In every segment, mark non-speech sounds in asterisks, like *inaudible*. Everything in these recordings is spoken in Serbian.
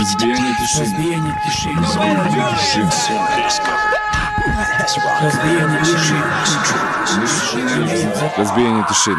Разбияние души. Разбияние души. Разбияние души. Разбияние души. Разбияние души.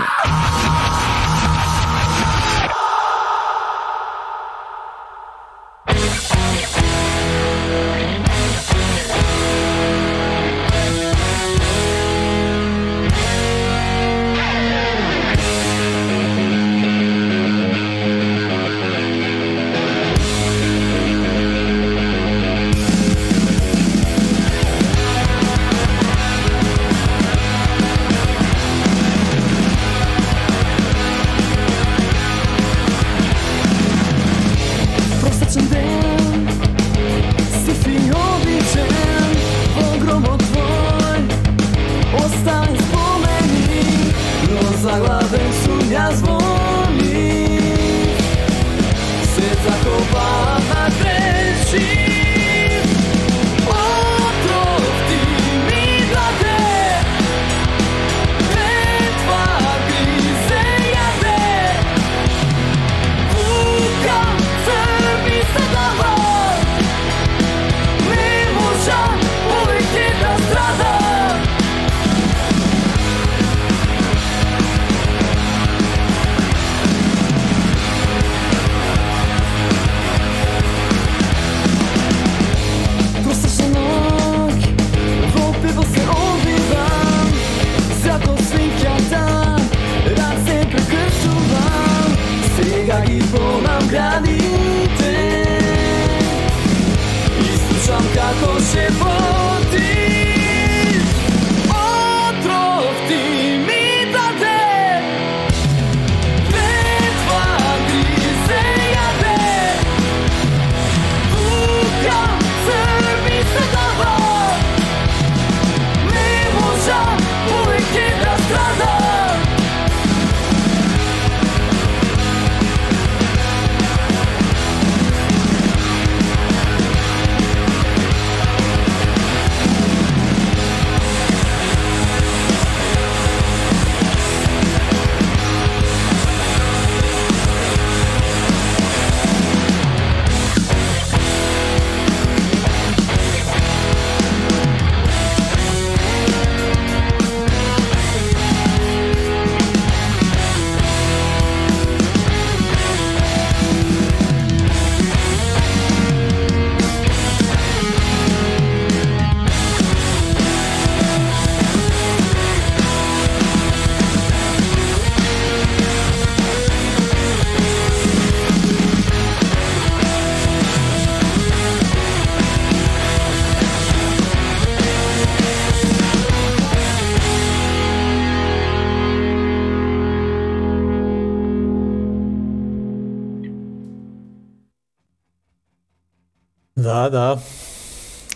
Da, da.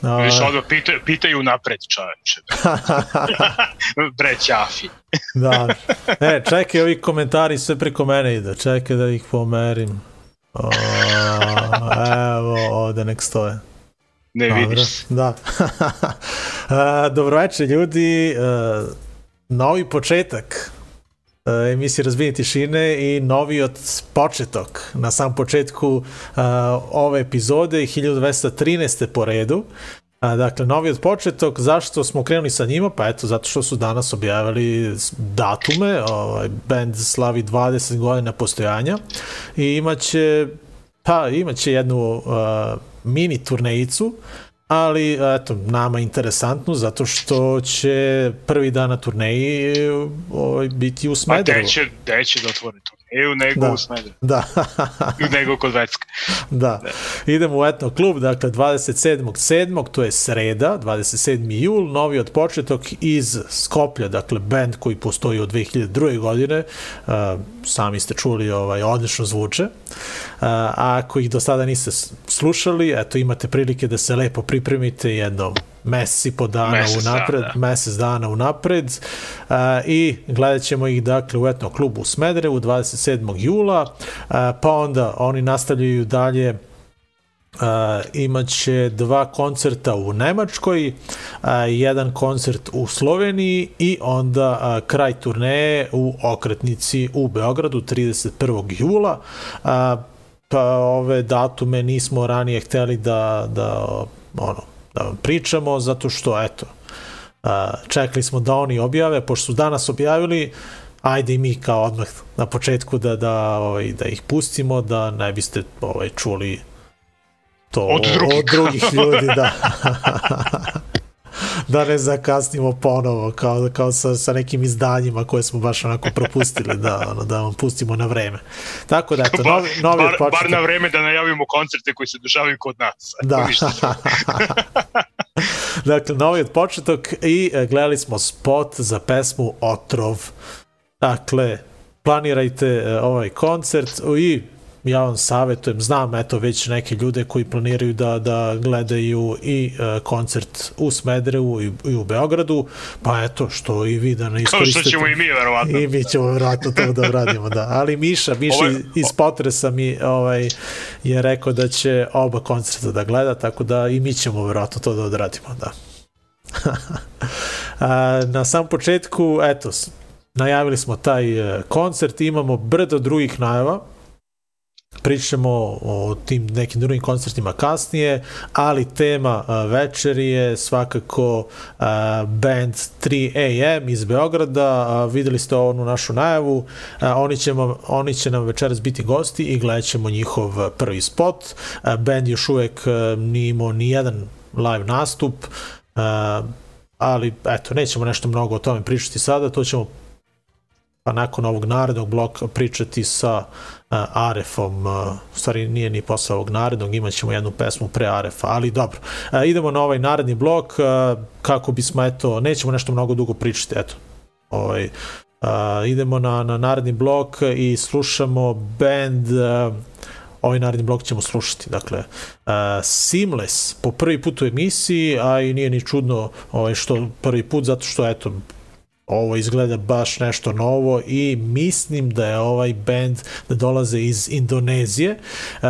A, Viš, odmah pitaju, pitaju napred čoveče. *laughs* Bre, ćafi. da. E, čekaj, ovi komentari sve preko mene ide. Čekaj da ih pomerim. O, evo, ovde nek stoje. Ne Dobro, vidiš se. Da. A, *laughs* Dobroveče ljudi, E, novi početak e, emisije Razbijenje tišine i novi od početok na sam početku a, ove epizode 1213. po redu. A, dakle, novi od početok, zašto smo krenuli sa njima? Pa eto, zato što su danas objavili datume, ovaj, band slavi 20 godina postojanja i imaće Pa imaće jednu uh, mini turnejicu, ali eto, nama interesantnu zato što će prvi dan na turneji ovaj, biti u Ma Smederevu. gde će, gde će da otvori turneju nego Da. u Smederu. Da, *laughs* nego kod Vecka. da. Idemo u etno klub, dakle 27.7. to je sreda, 27. jul, novi od početok iz Skoplja, dakle band koji postoji od 2002. godine, uh, sami ste čuli, ovaj, odlično zvuče. Uh, a ako ih do sada niste slušali, eto imate prilike da se lepo pripremite jednom mesec i po dana Mesec dana, unapred, da. mesec dana unapred uh, i gledat ćemo ih dakle u etno klubu u Smederevu 27. jula, uh, pa onda oni nastavljaju dalje Uh, imaće dva koncerta u Nemačkoj, uh, jedan koncert u Sloveniji i onda uh, kraj turneje u Okretnici u Beogradu 31. jula. Uh, pa ove datume nismo ranije hteli da, da, ono, da vam pričamo, zato što, eto, a, čekali smo da oni objave, pošto su danas objavili, ajde i mi kao odmah na početku da, da, ovaj, da ih pustimo, da ne biste ovaj, čuli to Od drugih. od drugih ljudi, da. *laughs* da ne zakasnimo ponovo kao, kao sa, sa nekim izdanjima koje smo baš onako propustili da, ono, da vam pustimo na vreme. Tako da, eto, novi, novi bar, početak. bar na vreme da najavimo koncerte koji se dešavaju kod nas. Da. *laughs* dakle, novi od početok i e, gledali smo spot za pesmu Otrov. Dakle, planirajte e, ovaj koncert i ja vam savjetujem, znam eto već neke ljude koji planiraju da, da gledaju i e, koncert u Smederevu i, i u Beogradu, pa eto što i vi da ne Kao što iskoristite. ćemo i mi, verovatno. I mi ćemo vjerojatno to da uradimo, da. Ali Miša, Miša Ovo iz, Potresa mi ovaj, je rekao da će oba koncerta da gleda, tako da i mi ćemo vjerojatno to da odradimo, da. *laughs* Na sam početku, eto, najavili smo taj e, koncert, imamo brdo drugih najava, pričamo o tim nekim drugim koncertima kasnije, ali tema a, večeri je svakako a, band 3AM iz Beograda, videli ste onu našu najavu, oni, će, vam- oni će nam večeras biti gosti i gledat ćemo njihov prvi spot, band još uvek nije imao ni jedan live nastup, ali eto, nećemo nešto mnogo o tome pričati sada, to ćemo pa nakon ovog narednog bloka pričati sa uh, Arefom, uh, u stvari nije ni posle ovog narednog, imat jednu pesmu pre Arefa, ali dobro. Uh, idemo na ovaj naredni blok, uh, kako bismo, eto, nećemo nešto mnogo dugo pričati, eto, ovaj, uh, idemo na, na naredni blok i slušamo band uh, ovaj naredni blok ćemo slušati. Dakle, uh, Seamless po prvi put u emisiji, a i nije ni čudno ovaj, što prvi put, zato što eto, ovo izgleda baš nešto novo i mislim da je ovaj band da dolaze iz Indonezije. Uh,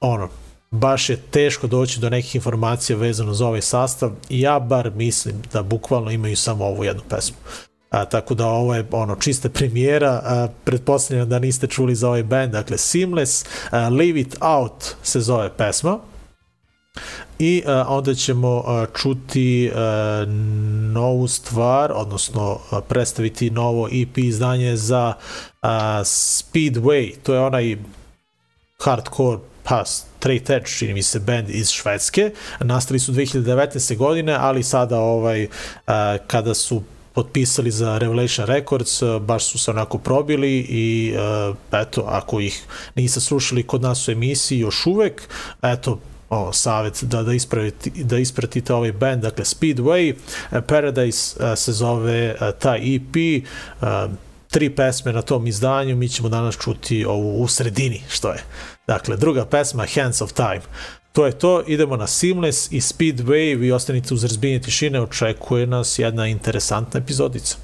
ono, baš je teško doći do nekih informacija vezano za ovaj sastav i ja bar mislim da bukvalno imaju samo ovu jednu pesmu. A, tako da ovo je ono čista premijera, a, pretpostavljam da niste čuli za ovaj band, dakle Seamless, a, Leave It Out se zove pesma i a, onda ćemo a, čuti a, novu stvar, odnosno a, predstaviti novo EP izdanje za a, Speedway, to je onaj hardcore pa straight edge, čini mi se, band iz Švedske. Nastali su 2019. godine, ali sada ovaj, a, kada su potpisali za Revelation Records, baš su se onako probili i eto, ako ih niste slušali kod nas u emisiji još uvek, eto, o, savjet da, da, ispravite, da ispratite ovaj band, dakle Speedway, a, Paradise a, se zove a, taj EP, tri pesme na tom izdanju, mi ćemo danas čuti ovu u sredini, što je. Dakle, druga pesma, Hands of Time. To je to, idemo na Seamless i Speedway, vi ostanite uz razbijenje tišine, očekuje nas jedna interesantna epizodica.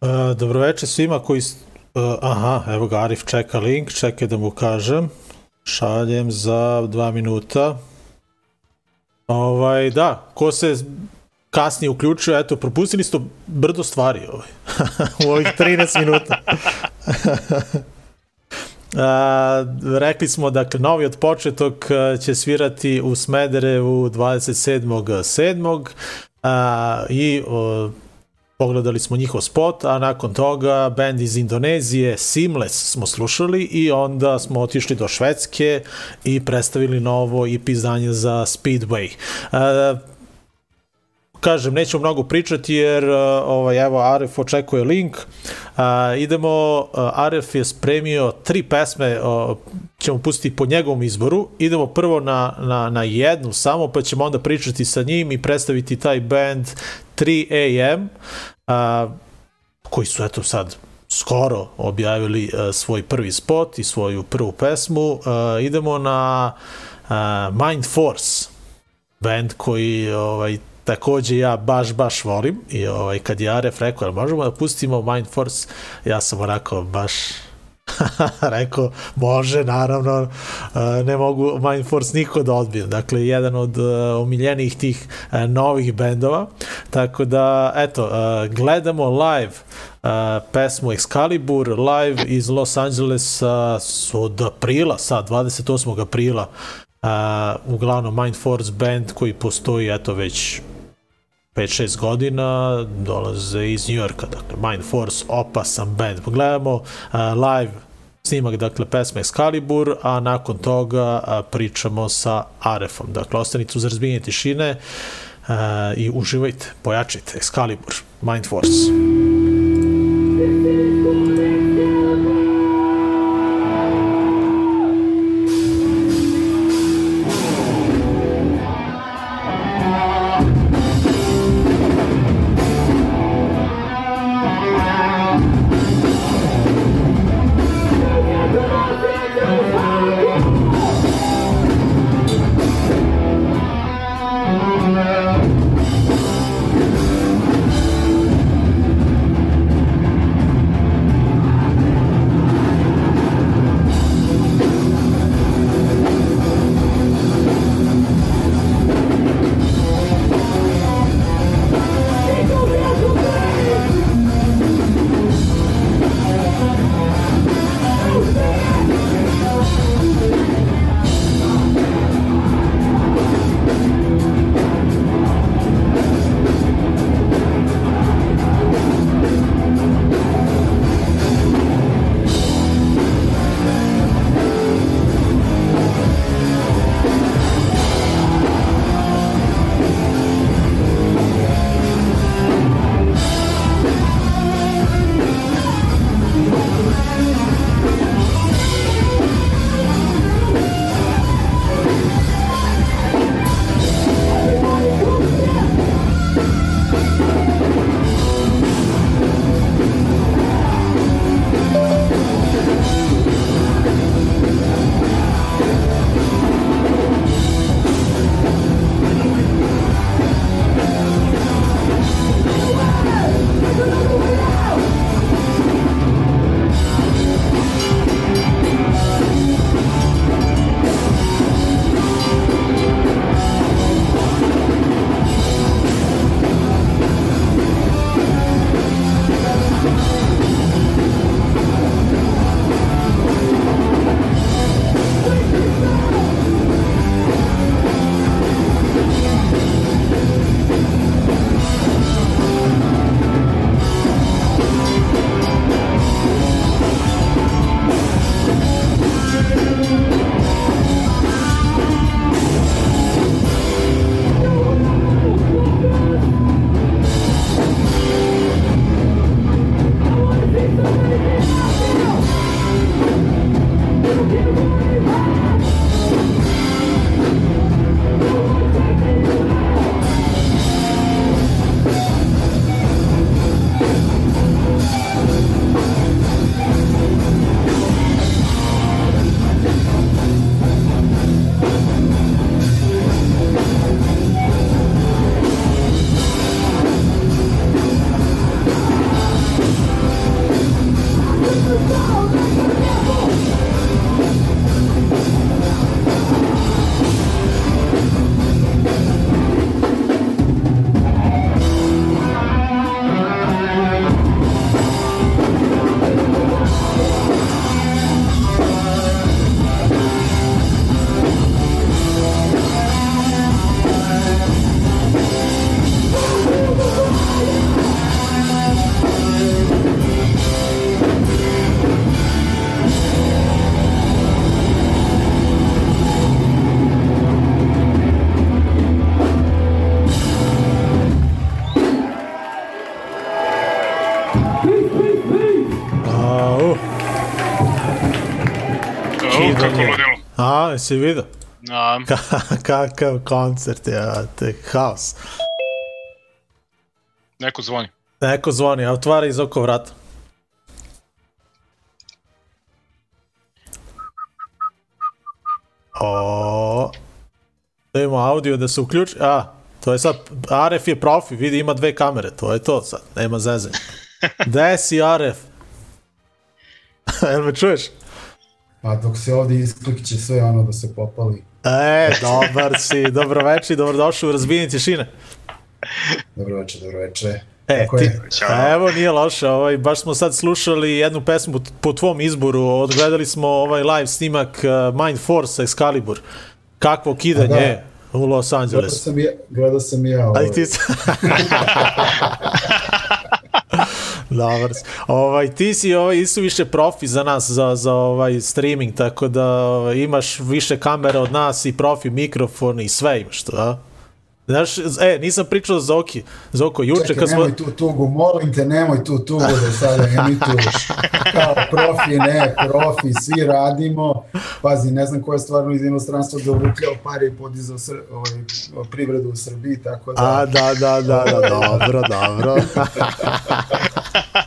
Uh, dobroveče svima koji... Uh, aha, evo ga Arif čeka link, čekaj da mu kažem. Šaljem za dva minuta. Ovaj, da, ko se kasnije uključio, eto, propustili ste brdo stvari ovaj, *laughs* u ovih 13 minuta. A, *laughs* rekli smo, dakle, novi od početok a, će svirati u Smederevu 27.7. A, i o, pogledali smo njihov spot, a nakon toga band iz Indonezije Seamless smo slušali i onda smo otišli do Švedske i predstavili novo EP izdanje za Speedway. E, kažem, nećemo mnogo pričati jer uh, ovaj, evo Aref očekuje link. Uh, idemo, uh, Aref je spremio tri pesme, uh, ćemo pustiti po njegovom izboru. Idemo prvo na, na, na jednu samo, pa ćemo onda pričati sa njim i predstaviti taj band 3AM, uh, koji su eto sad skoro objavili uh, svoj prvi spot i svoju prvu pesmu. Uh, idemo na uh, Mind Force, band koji ovaj takođe ja baš baš volim i ovaj kad je Aref rekao možemo da pustimo Mind Force ja sam rekao baš *laughs* rekao može naravno uh, ne mogu Mind Force niko da odbijem dakle jedan od uh, omiljenijih tih uh, novih bendova tako da eto gledamo live uh, pesmu Excalibur live iz Los Angelesa od aprila sad 28. aprila uglavnom Mind Force band koji postoji eto već 5-6 godina dolaze iz New Yorka, dakle Mind Force opasan band. Pogledamo uh, live snimak, dakle pesme Excalibur, a nakon toga uh, pričamo sa Arefom. Dakle, ostanite uz razbijenje tišine uh, i uživajte, pojačajte Excalibur, Mind Force. Jesi vidio? A, Kakav koncert, ja, te haos. neko zvoni. Neko zvoni, a otvara iz oko vrata. O, da imamo audio da se uključi. A, to je sad, RF je profi, vidi ima dve kamere, to je to sad, nema zezanja. *laughs* Gde si RF? *laughs* Jel me čuješ? Pa dok se ovdje isklikće sve ono da se popali. E, dobar si, dobroveče i dobrodošli u razbijenje tišine. Dobro večer, dobro večer. E, Kako ti, je? Evo nije loše, ovaj, baš smo sad slušali jednu pesmu po tvom izboru, odgledali smo ovaj live snimak uh, Mind Force Excalibur. Kakvo kidanje A u Los Gledao Angeles. sam ja, gledao sam ja Aj ovaj, ti si... *laughs* *laughs* Dobar. Ovaj, ti si ovaj, isto više profi za nas, za, za ovaj streaming, tako da ovaj, imaš više kamera od nas i profi mikrofon i sve imaš to, a? Znaš, e, nisam pričao za Zoki, Zoko, juče Čekaj, kad smo... nemoj tu tugu, molim te, nemoj tu tugu da sada emituješ. Kao profi, ne, profi, svi radimo. Pazi, ne znam ko je stvarno iz inostranstva dovukljao pare i podizao sr, ovaj, privredu u Srbiji, tako da... A, da, da, da, da, dobro, dobro. *laughs*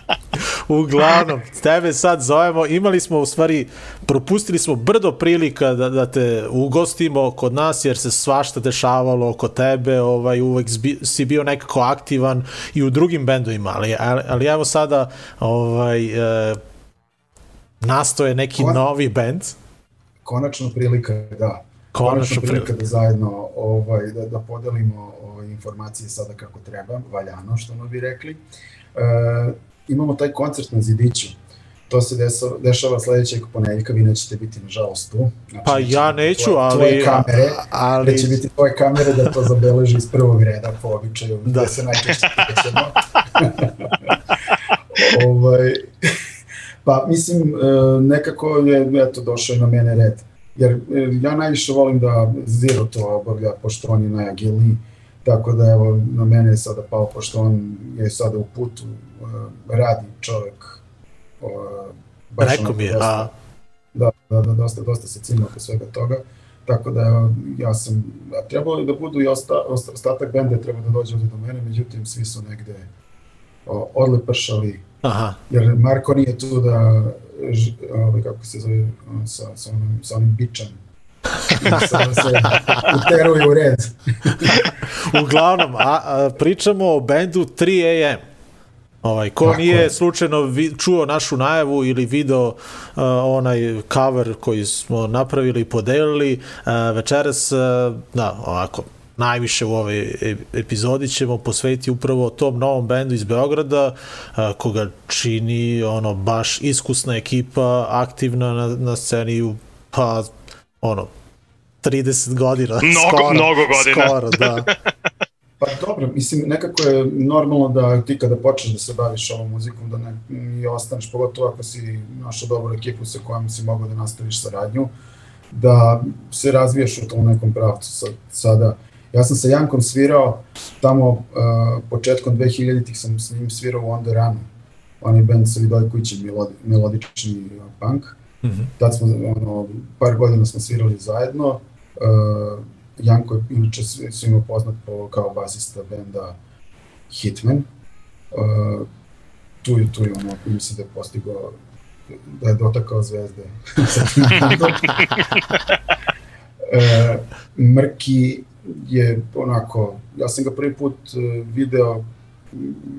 Uglavnom, tebe sad zovemo, imali smo u stvari, propustili smo brdo prilika da, da te ugostimo kod nas, jer se svašta dešavalo oko tebe, ovaj, uvek zbi, si bio nekako aktivan i u drugim bendovima, ali, ali, ali evo sada ovaj, e, nastoje neki Ko- novi bend. Konačno prilika, da. Konačno prilika prilika. da zajedno ovaj, da, da podelimo ovaj, informacije sada kako treba, valjano, što ono bi rekli. E, imamo taj koncert na Zidiću. To se desa, dešava sledećeg ponedeljka, vi nećete biti nažalost tu. Znači, Pa neće ja neću, tvoje- ali- Tvoje kamere, ali- ali... će biti tvoje kamere da to zabeleži iz prvog reda po običaju, Da. da se najčešće krećemo. *laughs* ovaj, pa mislim, e, nekako je eto, došao na mene red. Jer e, ja najviše volim da Zero to obavlja, pošto on je najagilniji. Tako da evo, na mene je sada pao, pošto on je sada u putu, radi čovek. e, baš onako mi je, dosta- da, da, da, dosta, dosta se cima oko svega toga. Tako da ja sam, a trebalo je da budu i osta, osta, ostatak benda je trebao da dođe ovde do mene, međutim svi su negde o, odlepršali, aha, jer Marko nije tu da, ovaj, kako se zove, sa, sa, onim, sa onim bičem, *laughs* sa, da se uteruje u red. Uglavnom, a, a, pričamo o bendu 3AM. Ovaj, ko Tako nije je. slučajno vi, čuo našu najavu ili video uh, onaj cover koji smo napravili i podelili, uh, večeras, uh, da, ovako, najviše u ovoj e- epizodi ćemo posvetiti upravo tom novom bendu iz Beograda, koga čini ono baš iskusna ekipa, aktivna na, na sceni, u, pa ono, 30 godina. Mnogo, skoro, mnogo godina. Skoro, da. *laughs* Pa dobro, mislim, nekako je normalno da ti kada počneš da se baviš ovom muzikom, da ne, i ostaneš, pogotovo ako si našao dobru ekipu sa kojom si mogao da nastaviš saradnju, da se razvijaš u tom nekom pravcu. Sad, sada, ja sam sa Jankom svirao tamo uh, početkom 2000-ih sam s njim svirao u On The Runu, on je band sa Vidojkovićem, melodi, melodični punk. Mhm. Tad smo, ono, par godina smo svirali zajedno. Uh, Janko je inače svi- svima poznat po, kao basista benda Hitman. Uh, tu je, tu je ono, mislim da je postigao da je dotakao zvezde. e, *laughs* Mrki je onako, ja sam ga prvi put e, video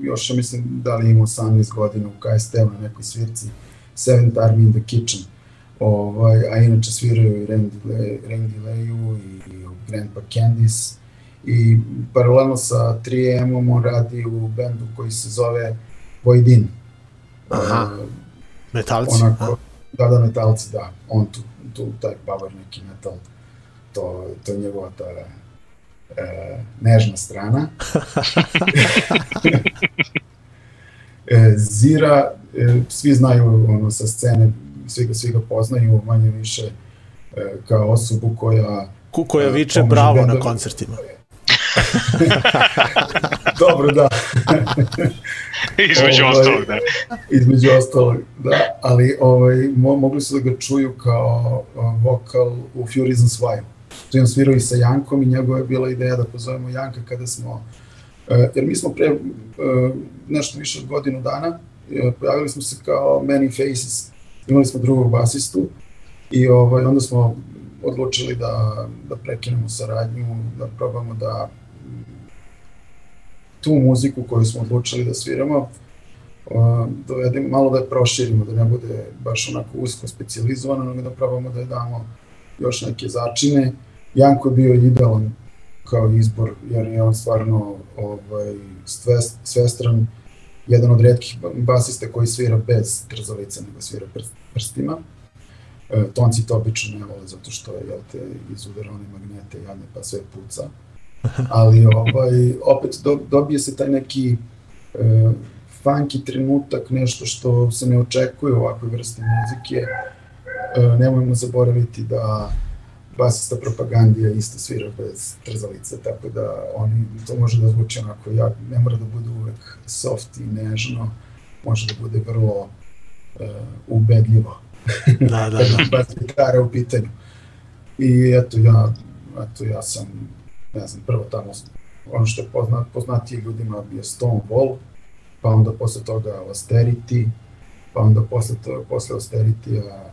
još ja mislim da li ima 18 godina u KST-u na nekoj svirci Seventh Army in the Kitchen ovaj, a inače sviraju i Randy Leju i, i Grandpa Candice i paralelno sa 3M-om on radi u bendu koji se zove Vojdin. Aha. E, Metalci. onako, da, da, metalci, da, on tu, tu taj power neki metal, to, to je njegova ta e, nežna strana. *laughs* *laughs* e, Zira, e, svi znaju ono, sa scene, svi ga, svi ga poznaju manje više e, kao osobu koja Ku koja E, viče bravo na bendovi. koncertima. *laughs* Dobro, da. *laughs* Između Ovaj, ostalog, da. Između ostalog, da. Ali ovaj, mo, mogli su da ga čuju kao vokal u Reasons Why. Tu on svirao i sa Jankom i njegova je bila ideja da pozovemo Janka kada smo, uh, jer mi smo pre uh, nešto više od godinu dana, uh, pojavili smo se kao Many Faces, imali smo drugog basistu i ovaj, onda smo odlučili da, da prekinemo saradnju, da probamo da tu muziku koju smo odlučili da sviramo, dovedemo, malo da je proširimo, da ne bude baš onako usko specializovano, nego da probamo da je damo još neke začine. Janko je bio idealan kao izbor, jer je on stvarno ovaj, svest, svestran, jedan od redkih basista koji svira bez trzalica, nego svira prst, prstima. E, tonci to obično ne vole zato što jel te, izudara one magnete jadne pa sve puca. Ali ovaj, opet do, dobije se taj neki e, funky trenutak, nešto što se ne očekuje u ovakvoj vrsti muzike. E, nemojmo zaboraviti da basista propagandija isto svira bez trzalice, tako da oni, to može da zvuči onako, ja, ne mora da bude uvek soft i nežno, može da bude vrlo uh, ubedljivo. *laughs* Da, da, da. bas gitara u pitanju. I eto ja, eto ja sam, ne znam, prvo tamo, ono što je poznat, poznatije ljudima je Stonewall, pa onda posle toga Austerity, pa onda posle, to, posle Austerity-a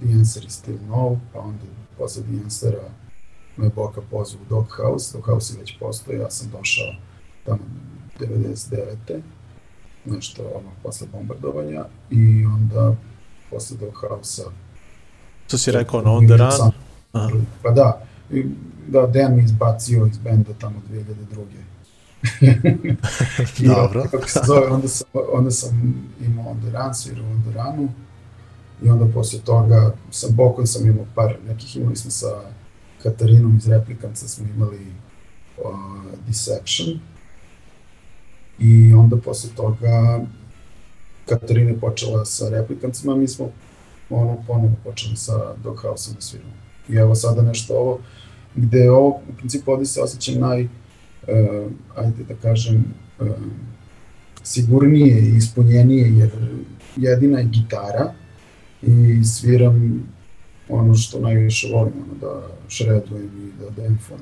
The Answer is Still No, pa onda posle The Answera me Boka pozvu u Doghouse, Doghouse je već postoji, ja sam došao tamo 99. nešto ono, posle bombardovanja i onda posle Doghouse-a To si rekao na On The Run? Aha. Pa da, i- da, Dan me izbacio iz benda tamo 2002. *laughs* I Dobro. Kako se zove, onda sam, onda sam imao On The Run, svirao On The Runu i onda posle toga sa Bokom sam imao par nekih, imali smo sa Katarinom iz Replikanca smo imali uh, Deception i onda posle toga Katarina je počela sa Replikancima, mi smo ono ponovo počeli sa Doghouse-om da sviramo. I evo sada nešto ovo, gde je ovo, u principu ovde se osjećam naj, uh, ajde da kažem, uh, sigurnije i ispunjenije, jer jedina je gitara i sviram ono što najviše volim, ono da šredujem i da demfam.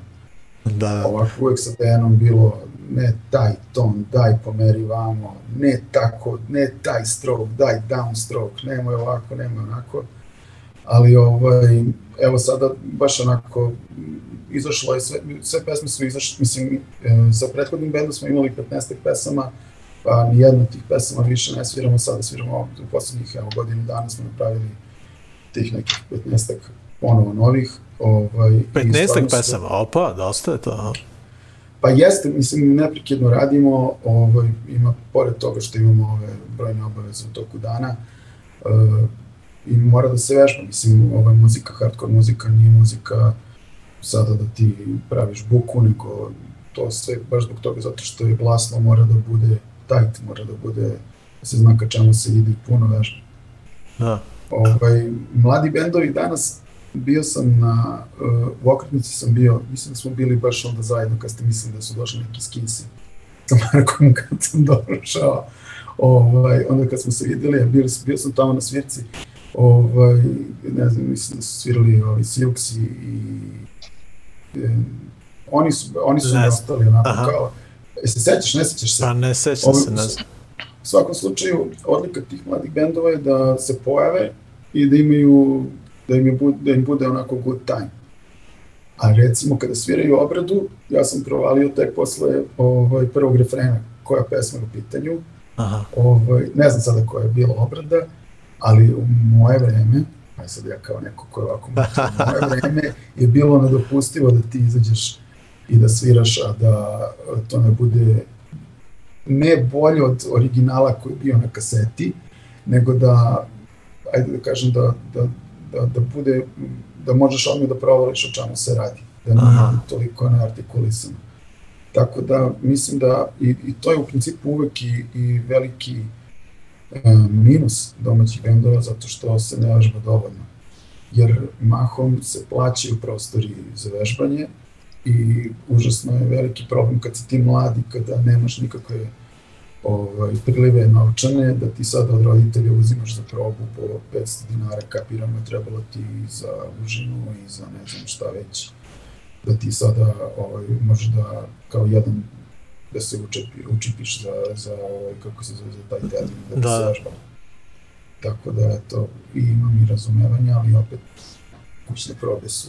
Da, Ovako uvek sa Dejanom bilo ne taj ton, daj pomeri vamo, ne tako, ne taj stroke, daj down stroke, nemoj ovako, nemoj onako. Ali ovaj, evo sada baš onako izašlo je sve, sve pesme su izašle, mislim, e, sa prethodnim bendom smo imali 15 pesama, pa ni jednu od tih pesama više ne sviramo, sada sviramo u poslednjih evo, godinu dana smo napravili tih nekih 15 ponovo novih. Ovaj, i 15 stvarno su- pesama, opa, dosta je to. Pa jeste, mislim, neprekidno radimo, ovaj, ima, pored toga što imamo ove brojne obaveze u toku dana, uh, i mora da se vežba, mislim, ova muzika, hardcore muzika nije muzika sada da ti praviš buku, nego to sve baš zbog toga, zato što je glasno, mora da bude tight, mora da bude, da se zna ka čemu se ide puno vežba. Da. Ovaj, mladi bendovi danas, bio sam na, uh, u okretnici sam bio, mislim da smo bili baš onda zajedno kad ste mislili da su došli neki skinsi sa Markom *laughs* kad sam došao. Ovaj, onda kad smo se videli, bio, bio sam tamo na svirci, ovaj, ne znam, mislim da su svirali ovaj, Silks i, i e, oni su, oni su mi ostali onako Aha. kao, se sećaš, ne sećaš se? Pa ne sećam se, ne znam. U svakom slučaju, odlika tih mladih bendova je da se pojave i da imaju, da im, je, da im bude onako good time. A recimo kada sviraju obradu, ja sam provalio tek posle ovaj, prvog refrena koja pesma je u pitanju. Aha. Ovaj, ne znam sada koja je bila obrada, ali u moje vreme, aj sad ja kao neko ko je ovako *laughs* moje vreme je bilo nedopustivo da ti izađeš i da sviraš, a da to ne bude ne bolje od originala koji je bio na kaseti, nego da, ajde da kažem, da, da, da, da bude, da možeš odmah da provališ o čemu se radi, da nije Aha. toliko neartikulisano. Tako da mislim da i, i to je u principu uvek i, i veliki e, minus domaćih bendova zato što se ne vežba dovoljno. Jer mahom se plaćaju prostori za vežbanje, i užasno je veliki problem kad si ti mladi, kada nemaš nikakve ovaj, prilive novčane, da ti sad od roditelja uzimaš za probu po 500 dinara, kapiramo je trebalo ti za užinu i za ne znam šta već, da ti sada ovaj, možeš da kao jedan da se učepi, učipiš za, za ovaj, kako se zove, za taj termin, da, Da. da. se vežba. Tako da, eto, i imam i razumevanja, ali opet kućne probe su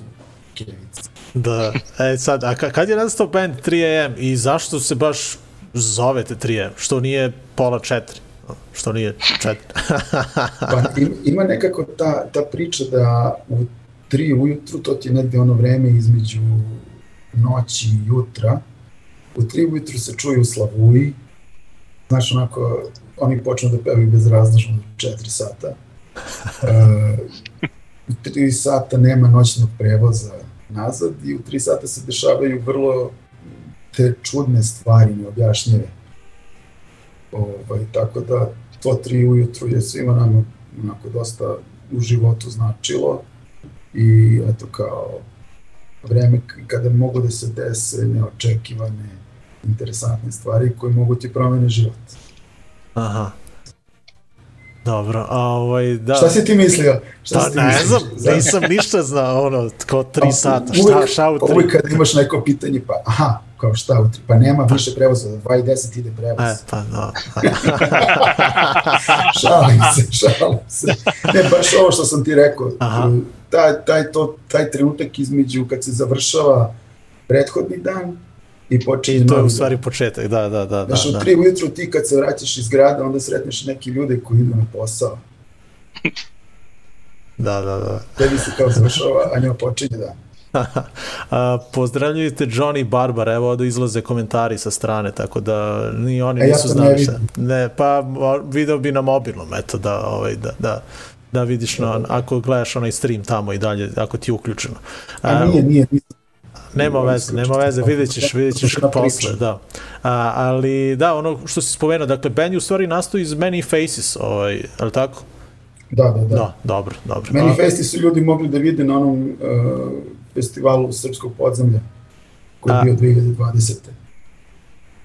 kevice. Da, e sad, a ka- kad je nastao band 3AM i zašto se baš zovete 3AM? Što nije pola 4? Što nije 4? *laughs* Pa im- ima nekako ta, ta priča da u tri ujutru, to ti je negde ono vreme između noći i jutra, u tri ujutru se čuju slavuji, znaš onako, oni počnu da pevaju bezrazložno u četiri sata. E, u tri sata nema noćnog prevoza nazad i u tri sata se dešavaju vrlo te čudne stvari, neobjašnjive. Ovaj, tako da to tri ujutru je svima nama onako dosta u životu značilo i eto kao vreme kada mogu da se dese neočekivane interesantne stvari koje mogu ti promene život. Aha. Dobro, a ovaj, da. Šta si ti mislio? Šta Pa si ti ne mislio? znam, nisam ništa znao, ono, kao tri Pa, sata, šta, uvek- šta u tri? Uvijek kad imaš neko pitanje, pa aha, kao šta u tri, pa nema više prevoza, do 2 i 10 ide prevoz. E, pa da. *laughs* šalim se, šalim se. Ne, baš ovo što sam ti rekao, Aha. taj, taj, to, taj trenutak između kad se završava prethodni dan i počinje I to je u stvari početak, da, da, da. da, Znaš, u da. tri ujutru ti kad se vraćaš iz grada, onda sretneš neke ljude koji idu na posao. *laughs* Da, da, da. Tebi se kao završava, a njima počinje dan. *laughs* A, pozdravljujte Johnny Barbar, evo ovde izlaze komentari sa strane, tako da ni oni E, ja nisu to znali ne šta. Ne, pa video bi na mobilnom, eto da, ovaj, da, da, da vidiš na, ako gledaš onaj stream tamo i dalje, ako ti je uključeno. A nije, nije, nisam. Nema veze, nema veze, vidjet ćeš, vidjet ćeš se posle, da. A, ali da, ono što si spomenuo, dakle, band je u stvari nastao iz Many Faces, ovaj, je li tako? Da, da, da. Da, dobro, dobro. Manifesti su ljudi mogli da vide na onom uh, festivalu Srpskog podzemlja koji je bio 2020.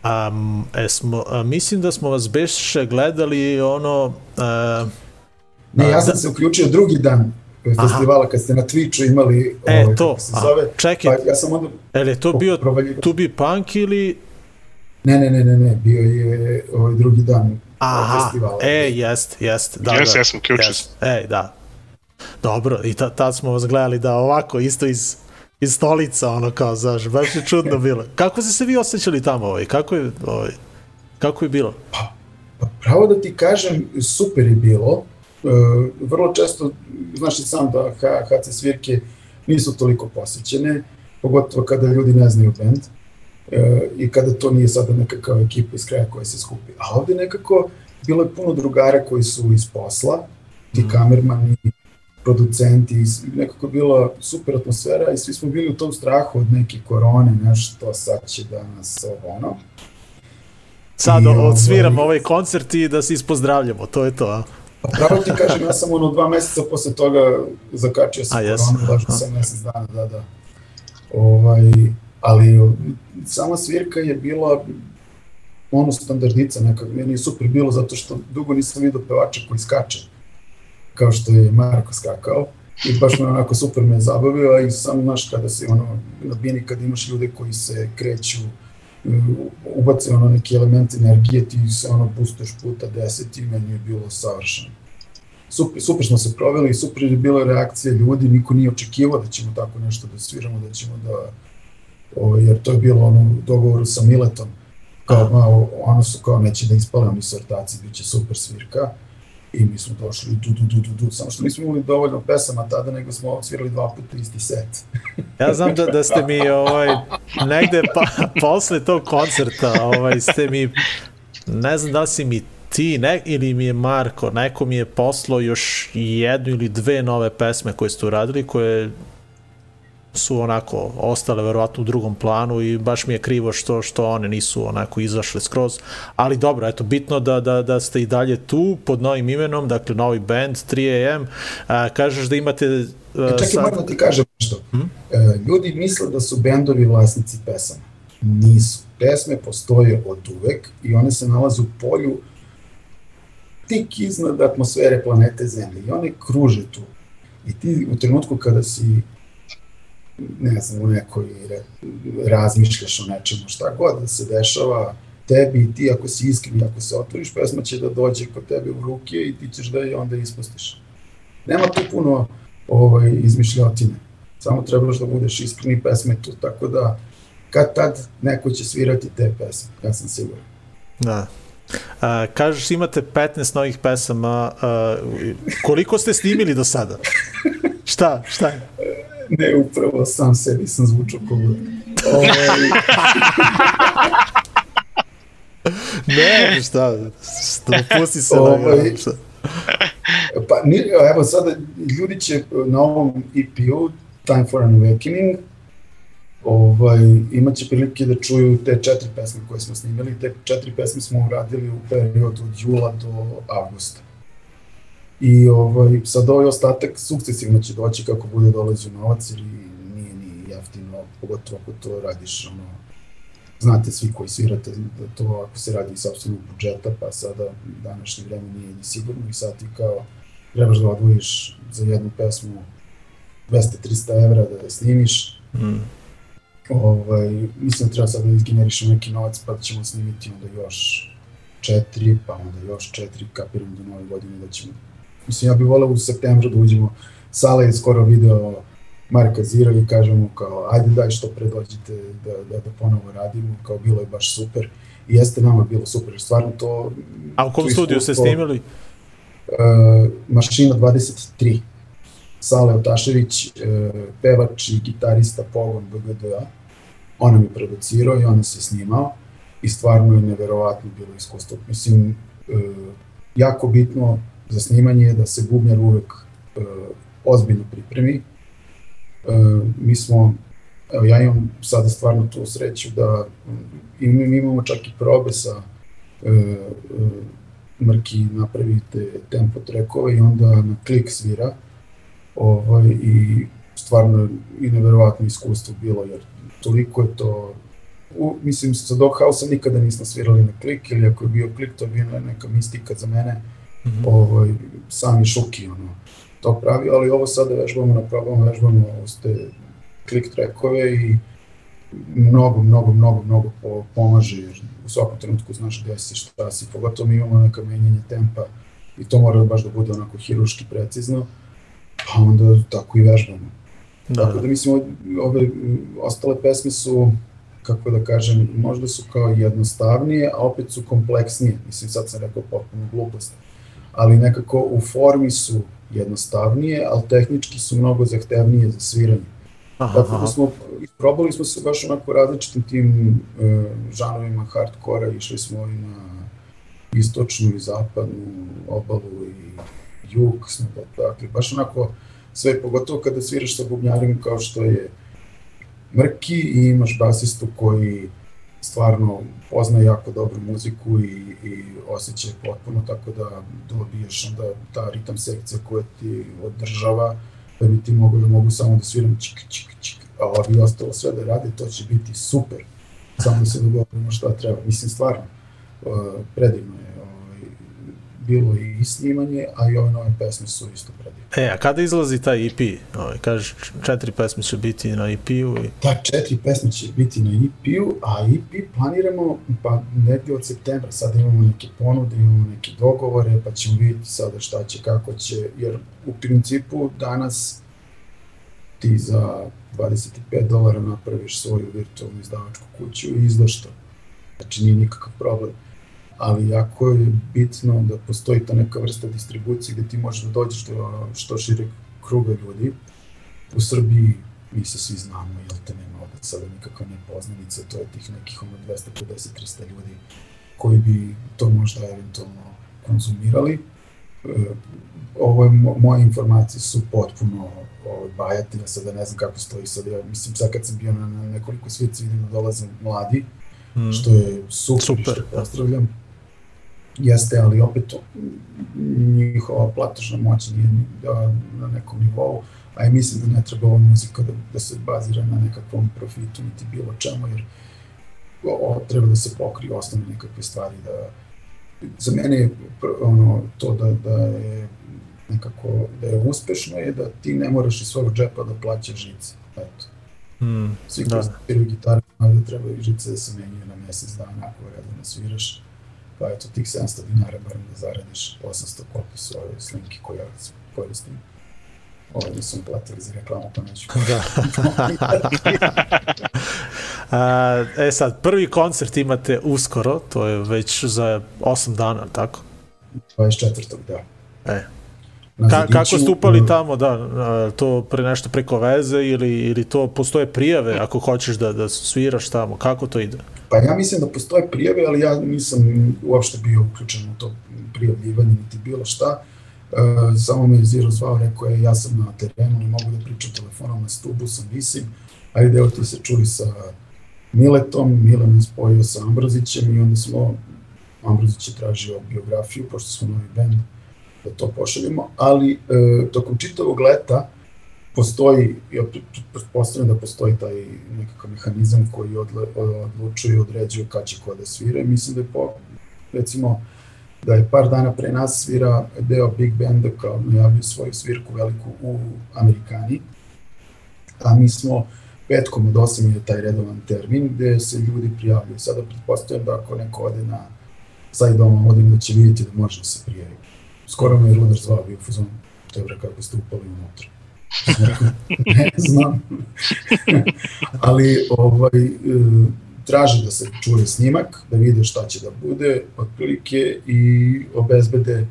A, esmo, a, mislim da smo vas beše gledali ono... A, Ne, A, ja sam da. se uključio drugi dan festivala kad ste na Twitchu imali E, ovaj, to, se a, zove. čekaj. Pa ja sam onda je li to bio. To Be Punk ili... Ne, ne, ne, ne, ne, bio je ovaj drugi dan Aha, festivala. e, jest, jest. Da, Jes, da, jesam, uključio jest. E, da. Dobro, i ta, tad smo vas gledali da ovako, isto iz, iz stolica, ono kao, znaš, baš je čudno bilo. Kako ste se vi osjećali tamo, ovaj? Kako je, ovaj, kako je bilo? Pa pravo da ti kažem, super je bilo. E, vrlo često, znaš i sam da HC svirke nisu toliko posjećene, pogotovo kada ljudi ne znaju band e, i kada to nije sada neka kao ekipa iz kraja koja se skupi. A ovde nekako bilo je puno drugara koji su iz posla, ti Mhm. kamermani, producenti, nekako je bila super atmosfera i svi smo bili u tom strahu od neke korone, nešto sad će da nas ovo ono. Sad I, odsviram ovaj- ovaj koncert i da se ispozdravljamo, to je to, a? Pa pravo ti kažem, ja sam ono dva meseca posle toga zakačio A, jes? koronu, lažno Aha. sam mesec dana, da, da. Ovaj, ali sama svirka je bila ono standardica nekako, meni je super bilo zato što dugo nisam vidio pevača koji skače, kao što je Marko skakao i baš me onako super me zabavio i samo znaš kada se ono na bini kad imaš ljude koji se kreću ubace ono neki element energije, ti se ono boostuješ puta 10 i meni je bilo savršeno. Super, super smo se proveli, super je bila reakcija ljudi, niko nije očekivao da ćemo tako nešto da sviramo, da ćemo da, o, jer to je bilo ono dogovoru sa Miletom, kao malo, ono su kao neće da ispale oni su ortaci, bit će super svirka, i mi smo došli du, du, du, du, du, samo što nismo imali dovoljno pesama tada, nego smo odsvirali dva puta isti set. *laughs* Ja znam da, da ste mi ovaj, negde pa, posle tog koncerta ovaj, ste mi, ne znam da si mi ti ne, ili mi je Marko, neko mi je poslao još jednu ili dve nove pesme koje ste uradili, koje su onako ostale verovatno u drugom planu i baš mi je krivo što što one nisu onako izašle skroz, ali dobro, eto bitno da, da, da ste i dalje tu pod novim imenom, dakle novi band 3AM, a, kažeš da imate a, E, čekaj, sad- moram ti kažem nešto. E, ljudi misle da su bendovi vlasnici pesama. Nisu. Pesme postoje od uvek i one se nalaze u polju tik iznad atmosfere planete Zemlje i one kruže tu. I ti u trenutku kada si ne znam, u nekoj re, razmišljaš o nečemu, šta god da se dešava tebi i ti ako si iskren ako se otvoriš, pesma će da dođe kod tebe u ruke i ti ćeš da je onda ispustiš. Nema tu puno ovaj, izmišljotine. Samo trebaš da budeš iskren i pesme tu, tako da kad tad neko će svirati te pesme, ja sam siguran. Da. A, kažeš imate 15 novih pesama, a, koliko ste snimili do sada? *laughs* Šta, šta? Ne, upravo sam sebi sam zvučao kao ovaj, *laughs* ne, šta, šta pusti se Ovaj, na šta. Pa, ni, evo sada, ljudi će na ovom EP-u, Time for an Awakening, ovaj, imaće prilike da čuju te četiri pesme koje smo snimili. Te četiri pesme smo uradili u periodu od jula do avgusta. I ovaj, sad ovaj ostatak sukcesivno će doći kako bude dolazio novac, jer i nije ni jeftino, pogotovo ako to radiš ono, znate svi koji svirate da to ako se radi iz sobstvenog budžeta, pa sada današnje vreme nije ni sigurno i sad ti kao trebaš da odvojiš za jednu pesmu 200-300 evra da je snimiš. Mm. Ovaj, mislim da treba sad da izgenerišem neki novac pa ćemo snimiti onda još četiri, pa onda još četiri, kapiram do nove godine da ćemo. Mislim, ja bih voleo u septembru da uđemo, Sala je skoro video Marka Zira i kažemo kao, ajde daj što pre dođite da, da, da ponovo radimo, kao bilo je baš super. I jeste nama bilo super, stvarno to... A u kom studiju ste snimili? uh, Mašina 23, Sale Otašević, uh, pevač i gitarista Pogon BGDA. On nam je producirao i on nas je snimao i stvarno je neverovatno bilo iskustvo. Mislim, uh, jako bitno za snimanje je da se bubnjar uvek uh, ozbiljno pripremi. Uh, mi smo, evo ja imam sada stvarno tu sreću da i mi, mi imamo čak i probe sa uh, uh, Mrki napravi te tempo trekove i onda na klik svira ovaj, i stvarno i neverovatno iskustvo bilo jer toliko je to u, mislim sa Doghouse nikada nismo svirali na klik ili ako je bio klik to je bila neka mistika za mene Mhm. ovaj, sami šuki ono, to pravi, ali ovo sada vežbamo na probama, vežbamo ste klik trekove i mnogo, mnogo, mnogo, mnogo po, pomaže, jer u svakom trenutku znaš gde si, šta si, pogotovo mi imamo neka menjanje tempa i to mora baš da bude onako hiruški precizno, pa onda tako i vežbamo. Da, Tako da mislim, ove, ostale pesme su, kako da kažem, možda su kao jednostavnije, a opet su kompleksnije. Mislim, sad sam rekao potpuno glupost. Ali nekako u formi su jednostavnije, ali tehnički su mnogo zahtevnije za sviranje. aha, Tako da smo, probali smo se baš onako različitim tim e, žanovima hardkora, išli smo i na istočnu i zapadnu obalu i jug smo, dakle, baš onako sve, pogotovo kada sviraš sa bubnjarima kao što je Mrki i imaš basistu koji stvarno pozna jako dobru muziku i, i osjeća je potpuno, tako da dobiješ onda ta ritam sekcija koja ti održava da bi ti mogu da mogu samo da sviram čik, čik, čik, a ovi ostalo sve da rade, to će biti super. Samo da se dogovorimo šta treba. Mislim, stvarno, predivno je bilo i snimanje, a i ove nove pesme su isto predivne. E, a kada izlazi taj EP? Ovaj, kažeš, četiri pesme će biti na EP-u i... Ta četiri pesme će biti na EP-u, a EP planiramo pa negdje od septembra. Sada imamo neke ponude, imamo neke dogovore, pa ćemo vidjeti sada šta će, kako će, jer u principu danas ti za 25 dolara napraviš svoju virtualnu izdavačku kuću i izdaš to. Znači nije nikakav problem. Ali jako je bitno da postoji ta neka vrsta distribucije gde ti možeš da dođeš do što šire kruga ljudi. U Srbiji mi se svi znamo, jel te nema ovde sada nikakva nepoznanica, to je tih nekih ono 250-300 ljudi koji bi to možda eventualno konzumirali. E, ovo je, mo- moje informacije su potpuno ovaj, bajate, ja sada ne znam kako stoji sad, ja mislim sad kad sam bio na, na nekoliko svijeca vidim da dolaze mladi, Mm. što je super, Super, super da. što pozdravljam. Jeste, ali opet njihova platožna moć nije ni- na nekom nivou, a i mislim da ne treba ova muzika da, da se bazira na nekakvom profitu niti bilo čemu, jer o, treba da se pokrije osnovne nekakve stvari, da za mene je ono, to da, da je nekako, da je uspešno je da ti ne moraš iz svog džepa da plaćaš žice. Eto. Mm, Svi Da. koji sviraju gitaru da trebaju žice da se menjaju na mesec dana ako redno sviraš. Pa eto, tih 700 dinara barem da zaradiš 800 koliki su ove slinke koje ja koristim. Ovo nisam platili za reklamu, pa neću. *laughs* Da. *laughs* A, e sad, prvi koncert imate uskoro, to je već za 8 dana, tako? 24. da. E. Ka, kako ste upali uh, tamo, da, to pre nešto preko veze ili, ili to postoje prijave ako hoćeš da, da sviraš tamo, kako to ide? Pa ja mislim da postoje prijave, ali ja nisam uopšte bio uključen u to prijavljivanje, niti bilo šta. E, samo me je Ziro zvao, rekao je ja sam na terenu, ne mogu da pričam telefonom na stubu, sam visim, ajde evo ti se čuli sa Miletom, Mile me spojio sa Ambrozićem i onda smo, Ambrozić je tražio biografiju, pošto smo novi band, da to pošaljemo, ali e, tokom čitavog leta postoji, ja pre- pre- pretpostavljam da postoji taj nekakav mehanizam koji odle, odlučuje i određuje kad će ko da svira mislim da je po, recimo, da je par dana pre nas svira deo Big Banda kao najavlju svoju svirku veliku u Amerikani, a mi smo petkom od 8 je taj redovan termin gde se ljudi prijavljaju. Sada pretpostavljam da ako neko ode na sajt doma odim da će vidjeti da može da se prijavi. Skoro me je Rudar zvao bio u fazonu, to je bre kako ste upali unutra. *laughs* ne znam. *laughs* Ali ovaj, e, traže da se čuje snimak, da vide šta će da bude, otprilike, i obezbede e,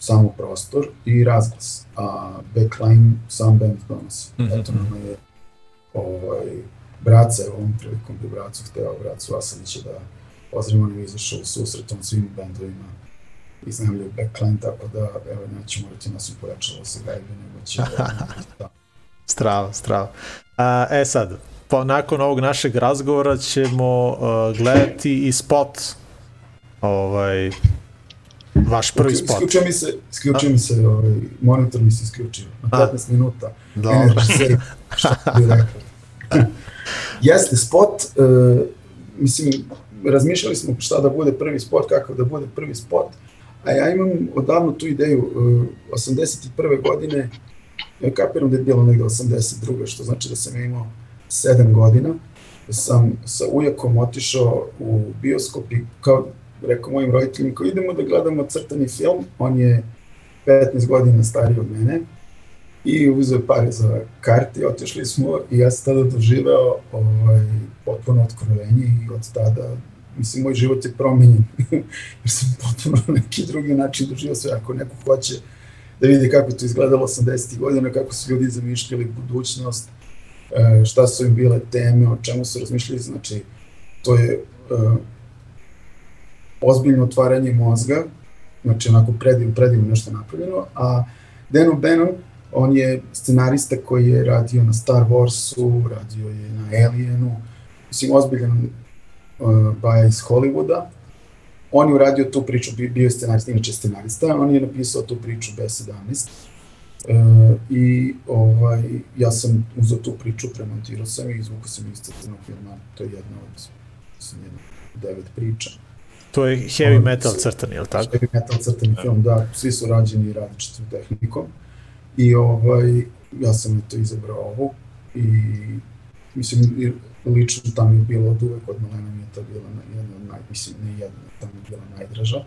samo prostor i razglas, a backline sam band donosi. Mhm, Eto nama je ovaj, Braca je ovom prilikom bi Bracu hteo, Bracu Vasanića da pozdravimo on je izašao u susret on svim bendovima iznajmljaju backline, tako da evo neće morati nas upojačalo sa gajbe, nego će da, *laughs* Strava, strava. A, e sad, po, nakon ovog našeg razgovora ćemo uh, gledati i spot ovaj, vaš prvi spot. Isključio mi se, isključio mi se, ovaj, monitor mi se isključio na A. 15 minuta. Dobro. Energy save, šta bi rekao. *laughs* Jeste spot, uh, mislim, razmišljali smo šta da bude prvi spot, kakav da bude prvi spot, a ja imam odavno tu ideju, uh, 81. godine, ja kapiram da je bilo negde 82. što znači da sam imao 7 godina, sam sa ujakom otišao u bioskop i kao rekao mojim roditeljima, kao idemo da gledamo crtani film, on je 15 godina stariji od mene, i uzeo pare za karte otišli smo i ja sam tada doživeo ovaj, potpuno otkrovenje i od tada, mislim, moj život je promenjen, *laughs* jer sam potpuno na neki drugi način doživio sve. Ako neko hoće da vidi kako je to izgledalo 80. godina, kako su ljudi zamišljali budućnost, e, šta su im bile teme, o čemu su razmišljali, znači, to je uh, ozbiljno otvaranje mozga, znači onako predivno, predivno nešto napravljeno, a Dan O'Bannon, on je scenarista koji je radio na Star Warsu, radio je na Alienu, mislim, ozbiljan baja iz Hollywooda. On je uradio tu priču, bi- bio je scenarista, inače scenarista, on je napisao tu priču B17. Uh, I ovaj, ja sam uzeo tu priču, premontirao sam i izvukao sam iz crtanog filma, to je jedna od mislim, jedna od devet priča. To je heavy metal crtani, je li tako? Heavy metal crtani film, da, svi su rađeni različitom tehnikom. I ovaj, ja sam to izabrao ovu i mislim, lično tam je bilo od uvek, od malena mi je to bila na- jedna od naj, mislim, ne jedna, tam je bila najdraža.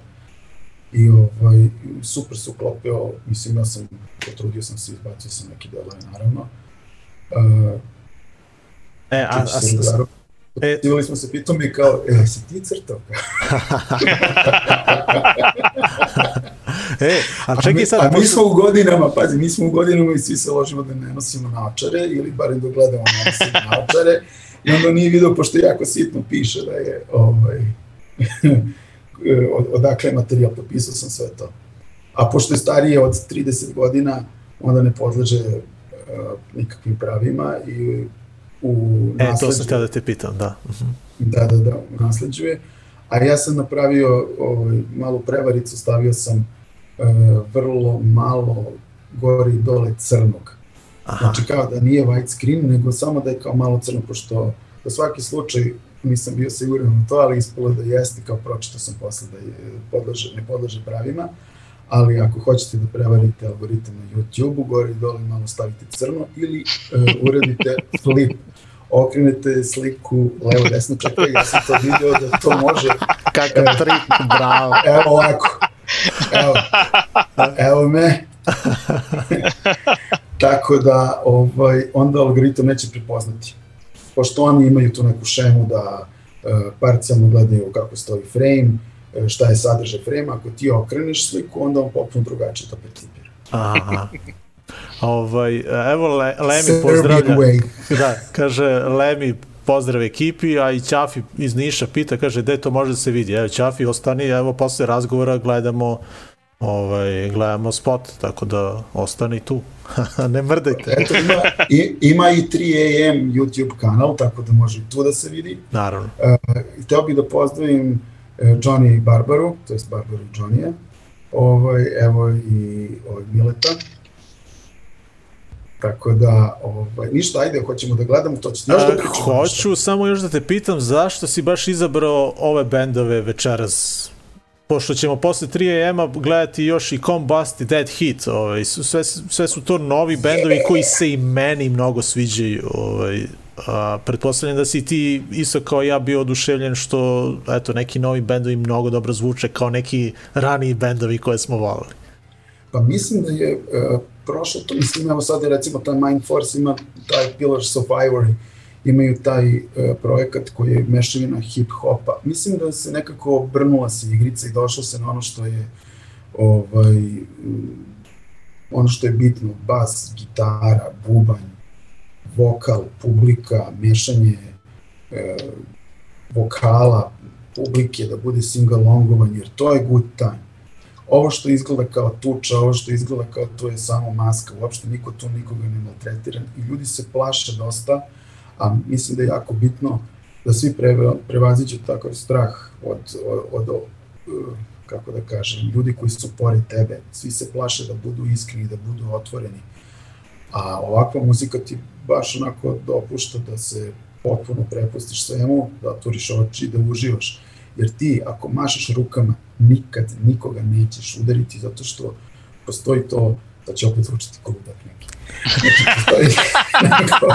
I ovaj, super se uklopio, mislim, ja sam, potrudio sam se, izbacio sam neke delove, naravno. Uh, E, a, a, a, s- a, e, Imali smo se pitom i kao, e, si ti crtao? *laughs* *laughs* e, a A čekaj mi, sad, a mi pošto- smo u godinama, pazi, mi smo u godinama i svi se ložimo da ne nosimo naočare, ili barem da gledamo ne nosimo naočare, i onda nije video, pošto jako sitno piše da je, ovaj, od- *laughs* odakle je materijal, popisao sam sve to. A pošto je starije od 30 godina, onda ne podleže uh, nikakvim pravima i u e, to nasleđu- sam htio da te pitam, da. Mhm. Da, da, da, nasleđuje. A ja sam napravio ovaj, malu prevaricu, stavio sam e, vrlo malo gore i dole crnog. Aha. Znači kao da nije white screen, nego samo da je kao malo crno, pošto za svaki slučaj nisam bio siguran u to, ali ispalo da jeste, kao pročitao sam posle da je podlaže, ne podlaže pravima, ali ako hoćete da prevarite algoritam na YouTube-u, gore i dole malo stavite crno ili uh, uradite *laughs* flip okrenete sliku levo desno, čekaj, ja sam to video da to može, Kakav trik, bravo. evo ovako, evo, evo me, tako da ovaj, onda algoritam neće prepoznati. Pošto oni imaju tu neku šemu da uh, parcijalno gledaju kako stoji frame, uh, šta je sadržaj frame, ako ti okreneš sliku, onda on potpuno drugačije to percipira. Aha. Ovaj, evo Le, Lemi pozdravlja. Da, kaže Lemi pozdrav ekipi, a i Ćafi iz Niša pita, kaže, gde to može da se vidi? Evo, Ćafi, ostani, evo, posle razgovora gledamo ovaj, gledamo spot, tako da ostani tu. *laughs* ne mrdajte. Eto, ima, i, ima i 3AM YouTube kanal, tako da može i tu da se vidi. Naravno. Uh, hteo bih da pozdravim uh, Johnny Barbaru, to jest Barbaru i Johnnyja, ovaj, evo i ovaj Mileta. Tako da, ovaj, ništa, ajde, hoćemo da gledamo, to ćete još da pričamo. nešto? hoću samo još da te pitam zašto si baš izabrao ove bendove večeras pošto ćemo posle 3am-a gledati još i Combust i Dead Hit, ovaj, sve, sve su to novi bendovi koji se i meni mnogo sviđaju. Ovaj, a, pretpostavljam da si ti isto kao ja bio oduševljen što eto, neki novi bendovi mnogo dobro zvuče kao neki raniji bendovi koje smo volili. Pa mislim da je uh, prošlo to, mislim, evo sad je recimo taj Mind Force ima taj Pillars of Ivory, imaju taj uh, projekat koji je mešavina hip-hopa. Mislim da se nekako obrnula se igrica i došlo se na ono što je ovaj, ono što je bitno, bas, gitara, bubanj, vokal, publika, mešanje e, vokala, publike, da bude singalongovanje, jer to je good time ovo što izgleda kao tuča, ovo što izgleda kao to je samo maska, uopšte niko tu nikoga ne maltretira i ljudi se plaše dosta, a mislim da je jako bitno da svi preve, prevaziđu takav strah od, od, od, uh, kako da kažem, ljudi koji su pored tebe, svi se plaše da budu iskreni, da budu otvoreni, a ovakva muzika ti baš onako dopušta da se potpuno prepustiš svemu, da otvoriš oči, da uživaš. Jer ti ako mašeš rukama nikad nikoga nećeš udariti zato što postoji to, da će opet zvučiti koludak neki. Znači, postoji *laughs* neko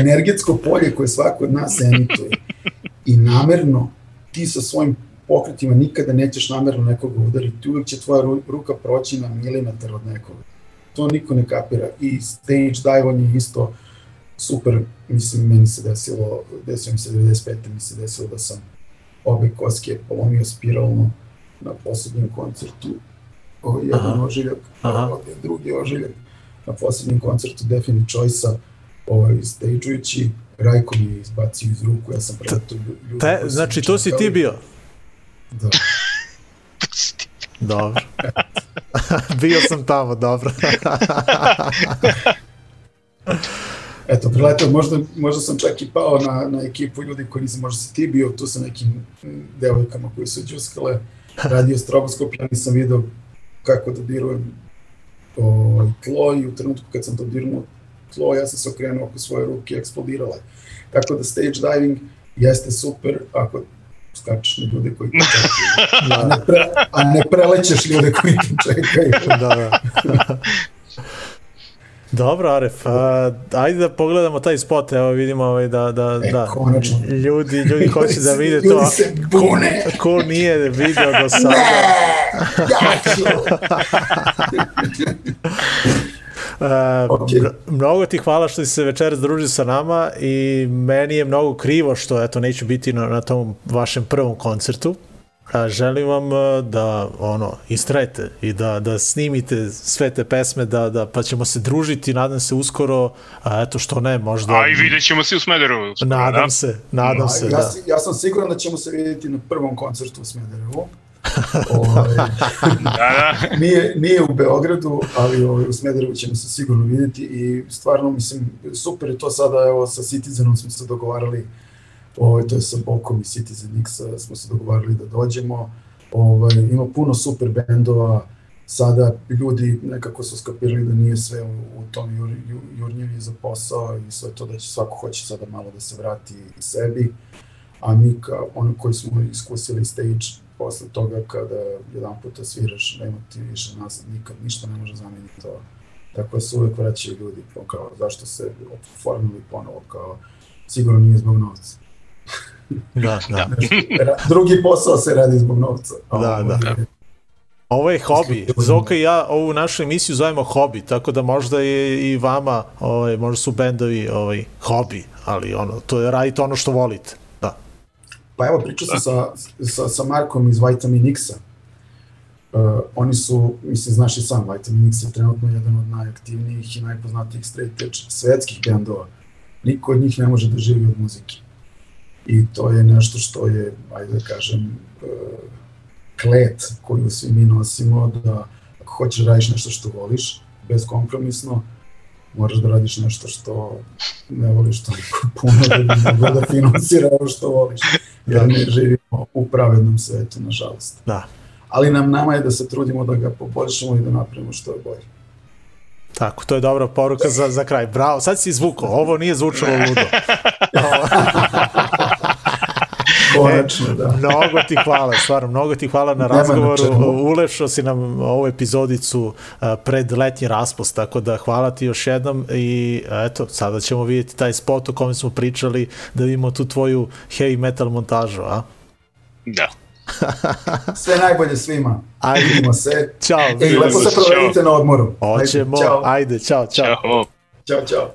energetsko polje koje svako od nas emituje i namerno ti sa svojim pokretima nikada nećeš namerno nekoga udariti, uvek će tvoja ru- ruka proći na milimetar od nekoga. To niko ne kapira i stage dive je isto super, mislim, meni se desilo, desilo mi se 95. mi se desilo da sam obe koske polomio spiralno na poslednjem koncertu. Ovo je jedan Aha. ožiljak, Aha. ovo je drugi ožiljak na poslednjem koncertu Definite Choice-a, ovaj, stageujući, Rajko mi je izbacio iz ruku, ja sam preletao ljudi. Su znači, to si ti bio? Da. Dobro. *laughs* bio sam tamo, dobro. *laughs* Eto, preletao, možda, možda sam čak i pao na, na ekipu ljudi koji nisam, možda si ti bio tu sa nekim mm, devojkama koji su džuskale, radio stroboskop, ja nisam video kako dodirujem ovaj, tlo i u trenutku kad sam dodirnuo tlo, ja sam se okrenuo oko svoje ruke i eksplodirala. Tako da stage diving jeste super ako skačeš na ljude koji te čekaju, *laughs* a ne, pre, a ne prelećeš ljude koji te čekaju. da, da. *laughs* Dobro, Aref, a, ajde da pogledamo taj spot, evo vidimo ovaj, da, da, E, da. konačno. Ljudi, ljudi hoće da vide to. Ljudi se bune. Ko nije video do sada. Ću. Uh, *laughs* Ok. mno- mnogo ti hvala što si se večeras družio sa nama i meni je mnogo krivo što eto neću biti na, na tom vašem prvom koncertu. A želim vam uh, da ono istrajete i da da snimite sve te pesme da da pa ćemo se družiti nadam se uskoro a eto što ne možda A i vidjet ćemo se u Smederevu. uskoro, nadam da? se nadam se ja, da ja sam siguran da ćemo se vidjeti na prvom koncertu u Smederevu. *laughs* Ovaj, Da, da. *laughs* nije, nije u Beogradu, ali ovaj, u Smederevu ćemo se sigurno vidjeti i stvarno, mislim, super je to sada, evo, sa Citizenom smo se dogovarali, ovaj, to je sa Bokom i Citizen X smo se dogovarali da dođemo, ovaj, ima puno super bendova, sada ljudi nekako su skapirali da nije sve u, u tom jur, ju, jurnjenju za posao i sve to da će svako hoće sada malo da se vrati i sebi, a mi kao ono koji smo iskusili stage posle toga kada jedan puta sviraš, nema ti više nazad, nikad ništa ne može zameniti to. Tako da se uvek vraćaju ljudi, kao zašto se oformili ponovo, kao sigurno nije zbog novca. Da, da. Ra- *laughs* Drugi posao se radi zbog novca. Da, da. je- Ovo je hobi. Zoka i ja ovu našu emisiju zovemo hobi, tako da možda je i vama, ovaj, možda su bendovi ovaj, hobi, ali ono, to je radite ono što volite. Da. Pa evo, pričao sam sa, sa, sa Markom iz Vitamin X-a. Uh, oni su, mislim, znaš i sam, Vitamin X je trenutno jedan od najaktivnijih i najpoznatijih straight edge svetskih bendova. Niko od njih ne može da živi od muzike. I to je nešto što je, ajde da kažem, uh, klet koju svi mi nosimo, da ako hoćeš da radiš nešto što voliš, bezkompromisno, moraš da radiš nešto što ne voliš toliko *laughs* puno da bi moglo da finansira ovo što voliš. Jer mi živimo u pravednom svetu, nažalost. Da. Ali nam nama je da se trudimo da ga poboljšamo i da napravimo što je bolje. Tako, to je dobra poruka za, za kraj. Bravo, sad si izvukao, ovo nije zvučalo ludo. *laughs* Konačno, da. Mnogo ti hvala, stvarno, mnogo ti hvala na Nema na razgovoru. čemu. Ulešao si nam ovu epizodicu a, pred letnji raspust, tako da hvala ti još jednom i eto, sada ćemo vidjeti taj spot o kome smo pričali, da vidimo tu tvoju heavy metal montažu, a? Da. *laughs* Sve najbolje svima. Ajde. Vidimo se. Ćao. Ej, lepo se provedite na odmoru. Hoćemo, Ajde, čao. ajde, čao, čao. Ćao. Čao.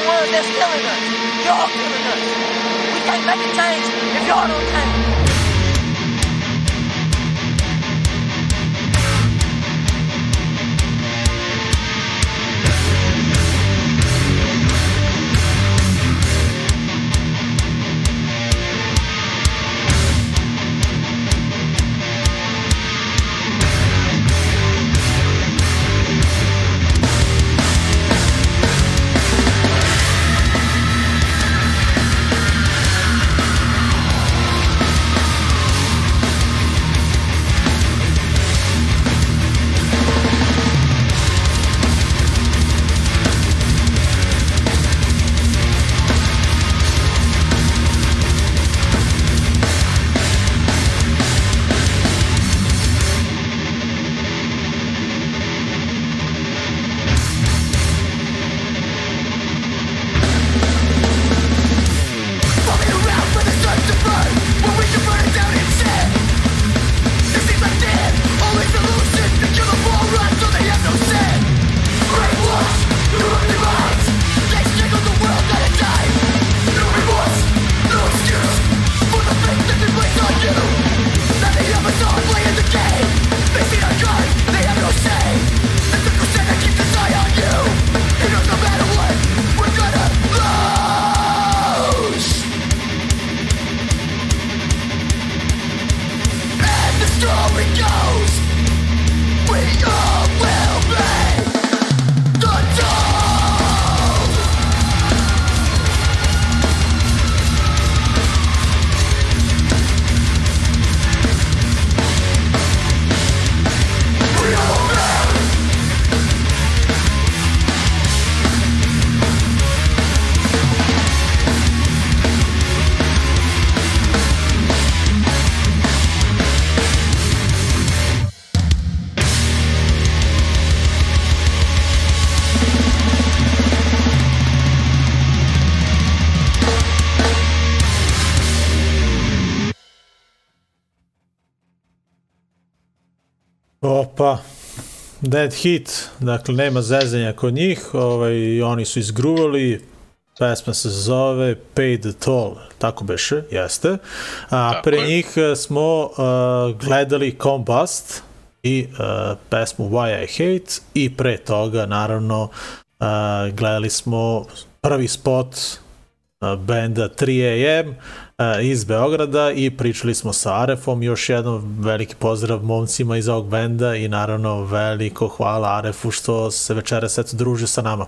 The ones that's killing us. Y'all killing us. We can't make a change if y'all don't change. Dead Hit, dakle nema zezanja kod njih, ovaj, oni su izgruvali, pesma se zove Pay the Toll, tako beše, jeste. A Tako pre je. njih eh, smo uh, gledali Combust i uh, pesmu Why I Hate i pre toga naravno uh, gledali smo prvi spot uh, benda 3AM uh, iz Beograda i pričali smo sa Arefom. Još jednom veliki pozdrav momcima iz ovog benda i naravno veliko hvala Arefu što se večeras eto druži sa nama.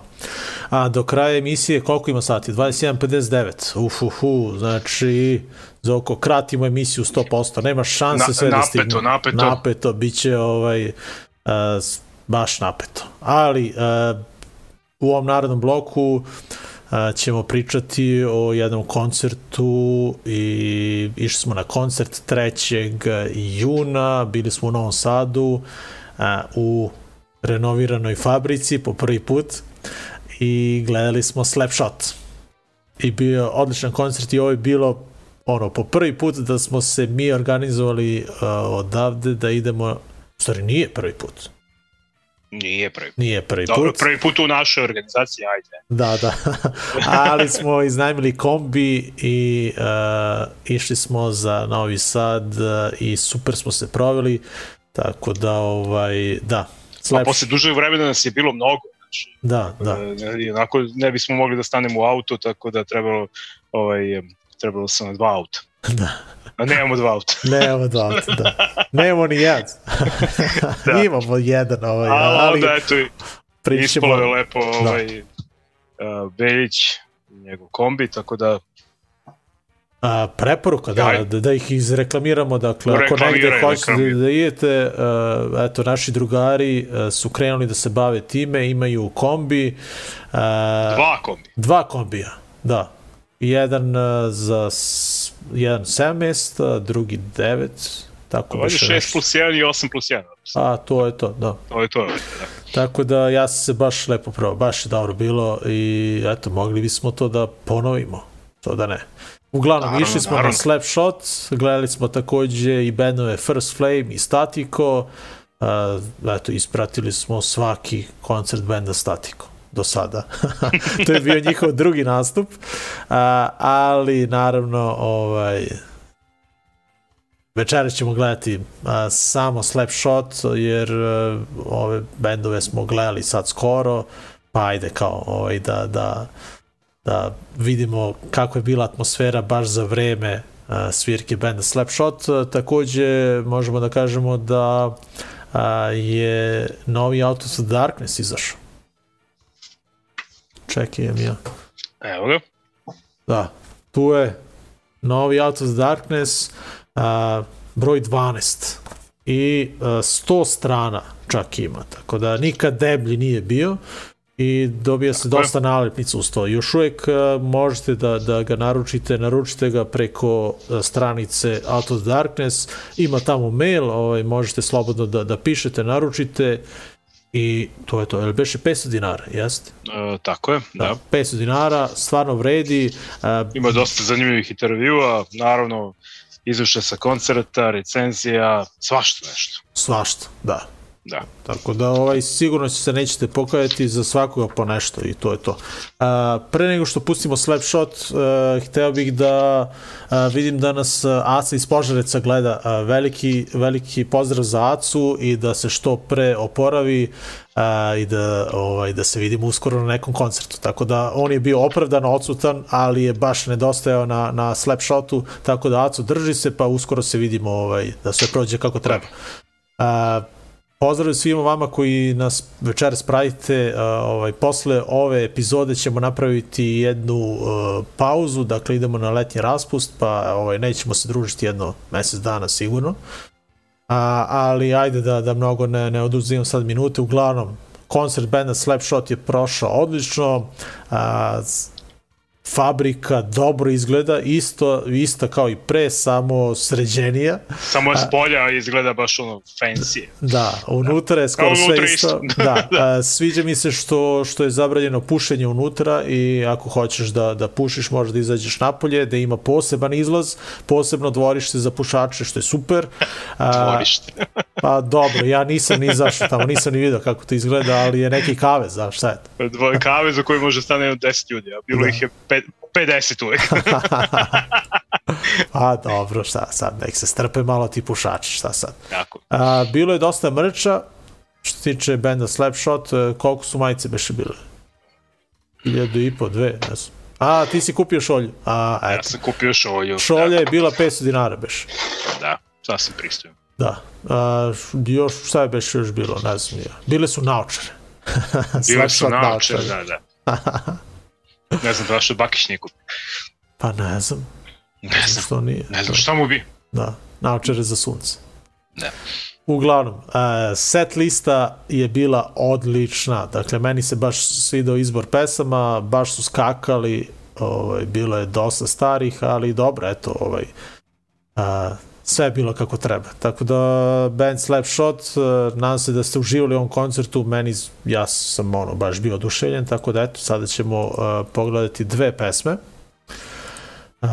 A do kraja emisije koliko ima sati? 21.59. Uf, uf, uf, znači Zoko, kratimo emisiju 100%, nema šanse Na- sve da napeto, stigne. napeto. Napeto, bit će ovaj, uh, baš napeto. Ali, uh, u ovom narodnom bloku a, ćemo pričati o jednom koncertu i išli smo na koncert 3. juna, bili smo u Novom Sadu u renoviranoj fabrici po prvi put i gledali smo Slapshot. I bio odličan koncert i ovo je bilo ono, po prvi put da smo se mi organizovali uh, odavde da idemo, stvari nije prvi put, Nije prvi put. nije prvi Dobro, put. prvi put u našoj organizaciji, ajde. Da, da. *laughs* Ali smo iznajmili kombi i uh, išli smo za Novi Sad uh, i super smo se proveli, tako da, ovaj, da. A Slap, posle dužeg vremena nas je bilo mnogo. Znači, da, da. E, onako ne bismo mogli da stanemo u auto, tako da trebalo, ovaj, trebalo sam na dva auta. Da. A nemamo dva auta. *laughs* Nemamo dva auta, da. Nemamo ni jedan. *laughs* Da. Imamo jedan, ovaj, A ali onda, eto, pričamo... ispalo je lepo ovaj, uh, Beljić, njegov kombi, tako da A, preporuka, da, da, da ih izreklamiramo, dakle, ako negde hoćete da, da idete, uh, eto, naši drugari uh, su krenuli da se bave time, imaju kombi, uh, dva kombi. dva kombija, da, jedan uh, za jedan 7 mesta, drugi 9, tako beše 6 nešto. plus 1 i 8 plus 1. A, to je to, da. To je to. Da. Tako da ja sam se baš lepo probao, baš je dobro bilo i eto, mogli bismo to da ponovimo, to da ne. Uglavnom, Naravno, išli smo na naravno. Slapshot, gledali smo takođe i bandove First Flame i Statiko, uh, eto, ispratili smo svaki koncert benda Statiko do sada. *laughs* to je bio njihov drugi nastup, uh, ali naravno, ovaj, Večeras ćemo gledati a, samo Slapshot, jer a, ove bendove smo gledali sad skoro, pa ajde kao ovaj, da, da, da vidimo kako je bila atmosfera baš za vreme a, svirke benda Slapshot. A, takođe možemo da kažemo da a, je novi Out of the Darkness izašao. Čekaj, ja. Evo ga. Da, tu je novi Out of Darkness, a, broj 12 i a, 100 strana čak ima, tako da nikad deblji nije bio i dobija se dosta nalepnica uz to. Još uvijek a, možete da, da ga naručite, naručite ga preko a, stranice Out of Darkness, ima tamo mail, ovaj, možete slobodno da, da pišete, naručite i to je to. Jel beše 500 dinara, jeste? E, tako je, da. Da. 500 dinara, stvarno vredi. A, Ima dosta zanimljivih intervjua, naravno izuše sa koncerta, recenzija, svašta nešto. Svašta, da. Da. Tako da ovaj, sigurno se nećete pokajati za svakoga po nešto i to je to. A, pre nego što pustimo Slapshot, a, hteo bih da a, vidim da nas a, Aca iz Požareca gleda. A, veliki, veliki pozdrav za Acu i da se što pre oporavi a, i da, ovaj, da se vidimo uskoro na nekom koncertu. Tako da on je bio opravdano odsutan, ali je baš nedostajao na, na Slapshotu, tako da Acu drži se, pa uskoro se vidimo ovaj, da sve prođe kako treba. A, Pozdrav svima vama koji nas večeras pratite. Ovaj, posle ove epizode ćemo napraviti jednu uh, pauzu, dakle idemo na letnji raspust, pa ovaj, nećemo se družiti jedno mesec dana sigurno. A, ali ajde da, da mnogo ne, ne oduzimam sad minute. Uglavnom, koncert benda Slapshot je prošao odlično. A, fabrika dobro izgleda, isto, ista kao i pre, samo sređenija. Samo je s polja izgleda baš ono fancy. Da, unutra je skoro Kao sve isto. isto. *laughs* Da, a, sviđa mi se što, što je zabranjeno pušenje unutra i ako hoćeš da, da pušiš možeš da izađeš napolje, da ima poseban izlaz, posebno dvorište za pušače, što je super. *laughs* A, Dvorište. Pa dobro, ja nisam ni izašao tamo, nisam ni vidio kako to izgleda, ali je neki kave, znaš šta je to. Dvoje kave za koje može stane jedno 10 ljudi, a bilo Da. ih je pe- 50 uvek. *laughs* A dobro, šta sad, nek se strpe malo ti pušači, šta sad. Tako. A, bilo je dosta mrča, što se tiče benda Slapshot, e, koliko su majice beše bile? Hiljadu i po, dve, ne znam. A, ti si kupio šolju. A, Ja eto. sam kupio šolju. Šolja je bila 500 dinara beše. Da, da sasvim pristojem. Da. A, š- još, šta je beše još bilo, ne znam ja. Bile su naočare. *laughs* Bile su naoče, da, da. ne znam, zašto Bakić nije kupio. Pa ne znam, Ne znam, što nije. ne znam šta mu bi. Da, naočare za sunce. Da. Uglavnom, uh, set lista je bila odlična. Dakle, meni se baš svidao izbor pesama, baš su skakali, ovaj, bilo je dosta starih, ali dobro, eto, ovaj, uh, sve je bilo kako treba. Tako da, band Slapshot, uh, nadam se da ste uživali u ovom koncertu, meni, ja sam ono, baš bio oduševljen, tako da, eto, sada ćemo uh, pogledati dve pesme. Uh,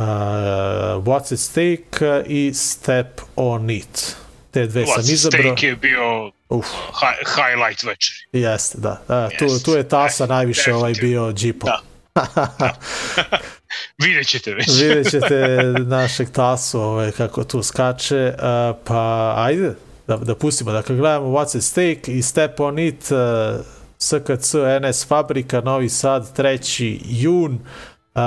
What's at Stake i Step on It te dve sam What's izabrao. Stake je bio Uf, hi, highlight večeri. jeste, da. da tu, Jeste. tu je Tasa najviše Definitivno. ovaj bio džipo. Da. *laughs* Vidjet ćete već. *laughs* Vidjet ćete našeg Tasu ovaj, kako tu skače, uh, pa ajde da, da pustimo. Dakle, gledamo What's at Stake i Step on It, uh, SKC, NS Fabrika, Novi Sad, 3. jun. Uh,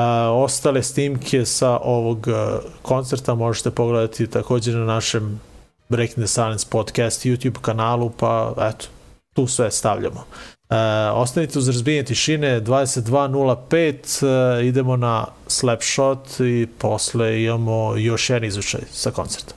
ostale snimke sa ovog uh, koncerta možete pogledati također na našem Breaking the Silence podcast YouTube kanalu, pa eto, tu sve stavljamo. Uh, ostanite uz razbijenje tišine 22.05 uh, idemo na Slapshot i posle imamo još jedan izvučaj sa koncerta.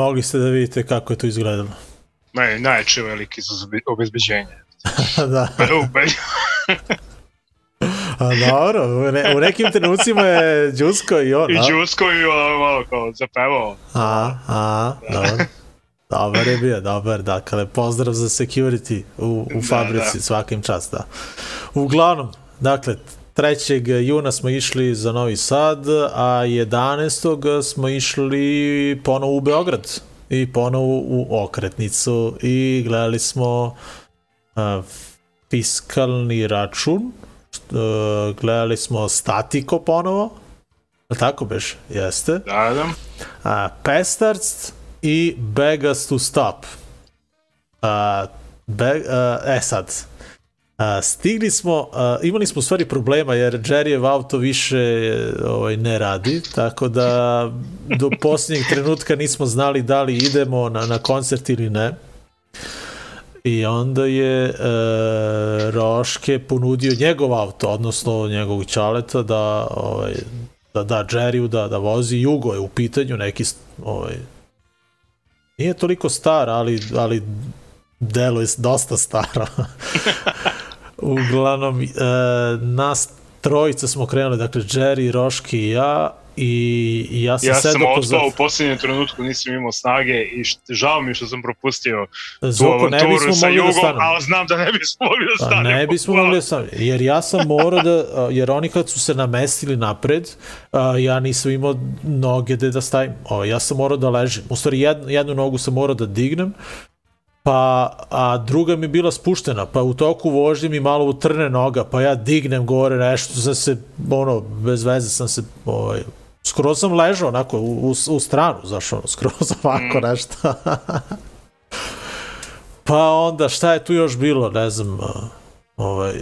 Mogli ste da vidite kako je to izgledalo. Naj, najjači veliki za obezbeđenje. *laughs* da, *laughs* a dobro, u, ne, u nekim trenucima je Đusko i on, I? Đusko i ono malo kao zapevao. A, a, dobro. Dobar je bio, dobar, dakle, pozdrav za security u, u Da, fabrici, da. svakim čast, da. Uglavnom, dakle, 3. juna smo išli za Novi Sad, a 11. smo išli ponovo u Beograd i ponovo u okretnicu i gledali smo a, fiskalni račun, št- gledali smo statiko ponovo, Je tako beš? Jeste Da, da. a, Pestarts i Begas to Stop. A, be, a, e sad, a, stigli smo, a, imali smo u stvari problema jer Jerryjev auto više ovaj, ne radi, tako da do posljednjeg trenutka nismo znali da li idemo na, na koncert ili ne. I onda je e, Roške ponudio njegov auto, odnosno njegovog čaleta da ovaj, da da Jerryu da, da vozi Jugo je u pitanju neki ovaj nije toliko star ali, ali delo je dosta staro *laughs* uglavnom e, nas trojica smo krenuli dakle Jerry, Roški i ja i, ja sam Ja sam otpao u posljednjem trenutku, nisam imao snage i št, žao mi što sam propustio tu Zoko ne avanturu sa da Jugom, stanemo. ali znam da ne bismo mogli da Pa stanemo. ne bismo mogli da sam, jer ja sam morao da, jer oni kad su se namestili napred, ja nisam imao noge gde da stavim, ja sam morao da ležim, u stvari jednu, jednu nogu sam morao da dignem, pa, a druga mi bila spuštena, pa u toku vožnje mi malo utrne noga, pa ja dignem gore nešto, sam se, ono, bez veze sam se, ovaj, skoro sam ležao onako u, u, u stranu, znaš, ono, *laughs* skoro ovako nešto. Pa onda šta je tu još bilo, ne znam, ovaj,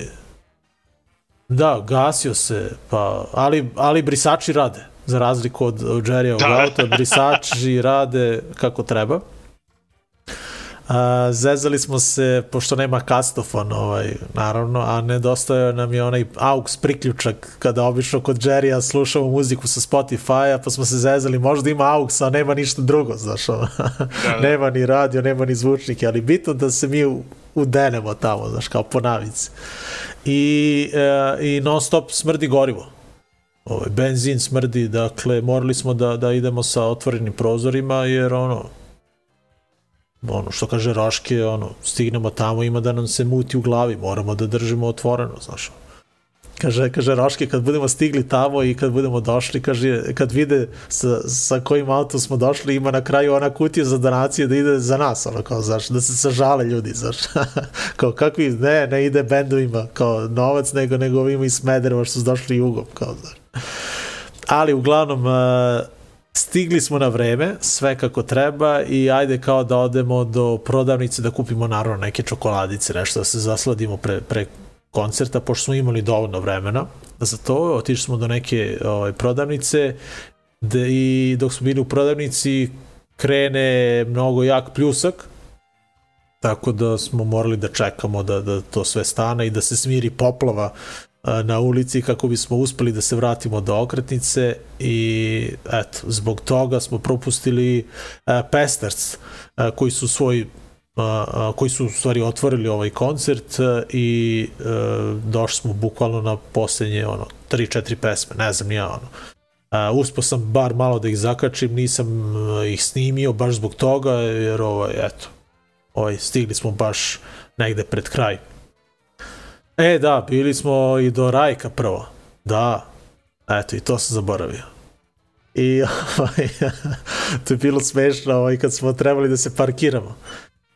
da, gasio se, pa, ali, ali brisači rade, za razliku od, od Jerryovog Da. auta, brisači rade kako treba. A, zezali smo se, pošto nema kastofon, ovaj, naravno, a nedostajao nam je onaj AUX priključak, kada obično kod Jerrya slušamo muziku sa Spotify-a, pa smo se zezali, možda ima AUX, a nema ništa drugo, znaš, ono. da. *laughs* nema ni radio, nema ni zvučnike, ali bitno da se mi udenemo tamo, znaš, kao po navici. I, e, i non stop smrdi gorivo. Ovaj, benzin smrdi, dakle, morali smo da, da idemo sa otvorenim prozorima, jer ono, ono što kaže Roške, ono, stignemo tamo, ima da nam se muti u glavi, moramo da držimo otvoreno, znaš. Kaže, kaže Roške, kad budemo stigli tamo i kad budemo došli, kaže, kad vide sa, sa kojim autom smo došli, ima na kraju ona kutija za donacije da ide za nas, ono, kao, znaš, da se sažale ljudi, znaš. *laughs* kao, kakvi, ne, ne ide bendovima, kao, novac, nego, nego ovima iz Smedereva što su došli jugom, kao, znaš. Ali, uglavnom, uh, stigli smo na vreme, sve kako treba i ajde kao da odemo do prodavnice da kupimo naravno neke čokoladice, nešto da se zasladimo pre, pre koncerta, pošto smo imali dovoljno vremena za to, otišli smo do neke ovaj, prodavnice de, i dok smo bili u prodavnici krene mnogo jak pljusak, tako da smo morali da čekamo da, da to sve stane i da se smiri poplava na ulici kako bismo uspeli da se vratimo do okretnice i eto, zbog toga smo propustili a, Pesters a, koji su svoj koji su u stvari otvorili ovaj koncert a, i došli smo bukvalno na posljednje ono 3-4 pesme, ne znam ja ono Uh, uspio sam bar malo da ih zakačim, nisam ih snimio baš zbog toga, jer ovaj, eto, ovaj, stigli smo baš negde pred kraj. E, da, bili smo i do Rajka prvo. Da, eto, i to sam zaboravio. I *laughs* ovaj, *laughs* to je bilo smešno ovaj, kad smo trebali da se parkiramo.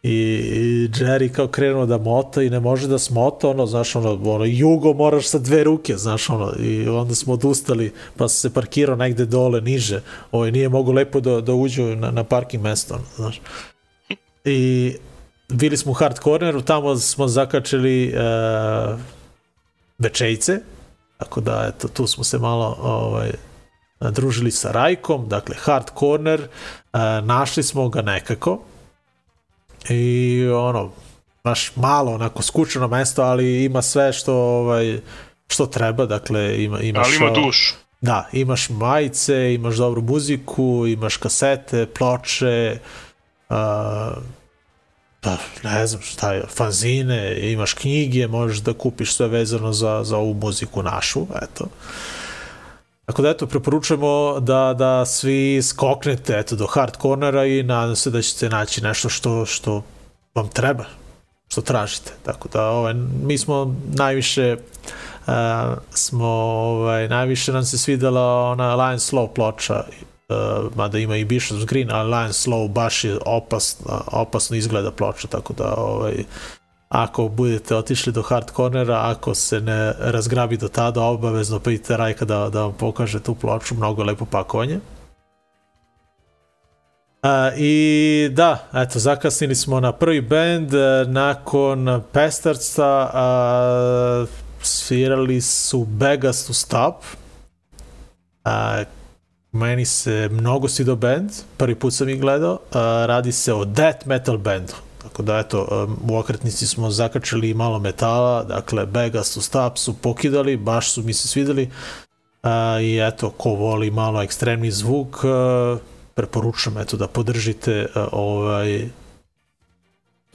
I, i Jerry kao krenuo da mota i ne može da smota, ono, znaš, ono, ono, jugo moraš sa dve ruke, znaš, ono, i onda smo odustali, pa se parkirao negde dole, niže, ovaj, nije mogo lepo da, da uđu na, na parking mesto, ono, znaš. I bili smo u hard corneru, tamo smo zakačili uh, večejce, tako da, eto, tu smo se malo, ovaj, družili sa Rajkom, dakle, hard corner, uh, našli smo ga nekako, i ono baš malo onako skučeno mesto ali ima sve što ovaj što treba dakle ima ima Ali ima dušu. da, imaš majice, imaš dobru muziku, imaš kasete, ploče, uh, pa ne znam šta je, fanzine, imaš knjige, možeš da kupiš sve vezano za, za ovu muziku našu, eto. Tako da eto, preporučujemo da, da svi skoknete eto, do hard cornera i nadam se da ćete naći nešto što, što vam treba, što tražite. Tako da ovaj, mi smo najviše uh, smo ovaj, najviše nam se svidela ona Lion Slow ploča uh, mada ima i Bishop's Green, ali Lion Slow baš je opasno, opasno izgleda ploča, tako da ovaj, ako budete otišli do hard cornera, ako se ne razgrabi do tada, obavezno pridite Rajka da, da vam pokaže tu ploču, mnogo lepo pakovanje. Uh, I da, eto, zakasnili smo na prvi band, nakon Pestarca uh, svirali su Begas to Stop, uh, meni se mnogo svidio band, prvi put sam ih gledao, uh, radi se o death metal bandu, tako da eto, u okretnici smo zakačili malo metala, dakle Begas to Stop su pokidali, baš su mi se svideli, uh, i eto, ko voli malo ekstremni zvuk, uh, preporučam eto da podržite uh, ovaj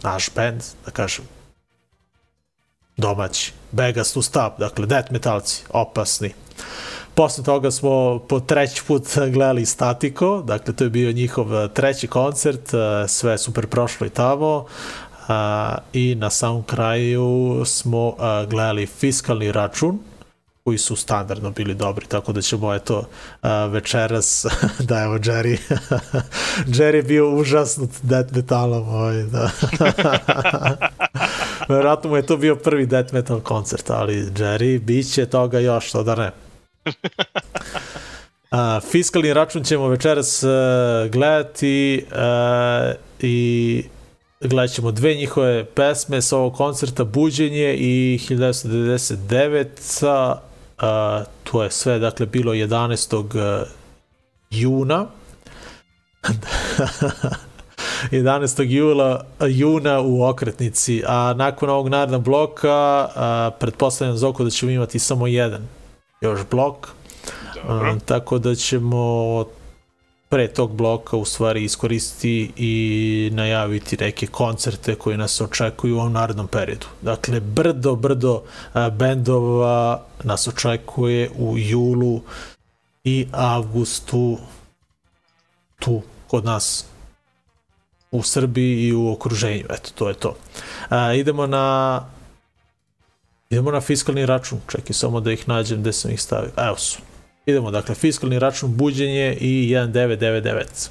naš band, da kažem domaći. Begas to stop, dakle death metalci, opasni. Posle toga smo po treći put gledali Statiko, dakle to je bio njihov uh, treći koncert, uh, sve super prošlo i tamo. Uh, I na samom kraju smo gledali fiskalni račun, koji su standardno bili dobri, tako da ćemo eto večeras, *laughs* da evo Jerry, *laughs* Jerry je bio užasnut death metalom, ovaj, da. *laughs* Verovatno mu je to bio prvi death metal koncert, ali Jerry, bit će toga još, to da ne. Uh, fiskalni račun ćemo večeras uh, gledati uh, i gledat ćemo dve njihove pesme sa ovog koncerta Buđenje i 1999 Uh, to je sve, dakle, bilo 11. juna. *laughs* 11. jula, juna u okretnici, a nakon ovog narednog bloka a, pretpostavljam Zoko da ćemo imati samo jedan još blok, a, tako da ćemo pre tog bloka u stvari iskoristiti i najaviti neke koncerte koji nas očekuju u ovom narednom periodu. Dakle, brdo, brdo a, bendova nas očekuje u julu i avgustu tu kod nas u Srbiji i u okruženju. Eto, to je to. A, idemo na idemo na fiskalni račun. Čekaj samo da ih nađem gde sam ih stavio. Evo su. Idemo, dakle, fiskalni račun buđenje i 1999.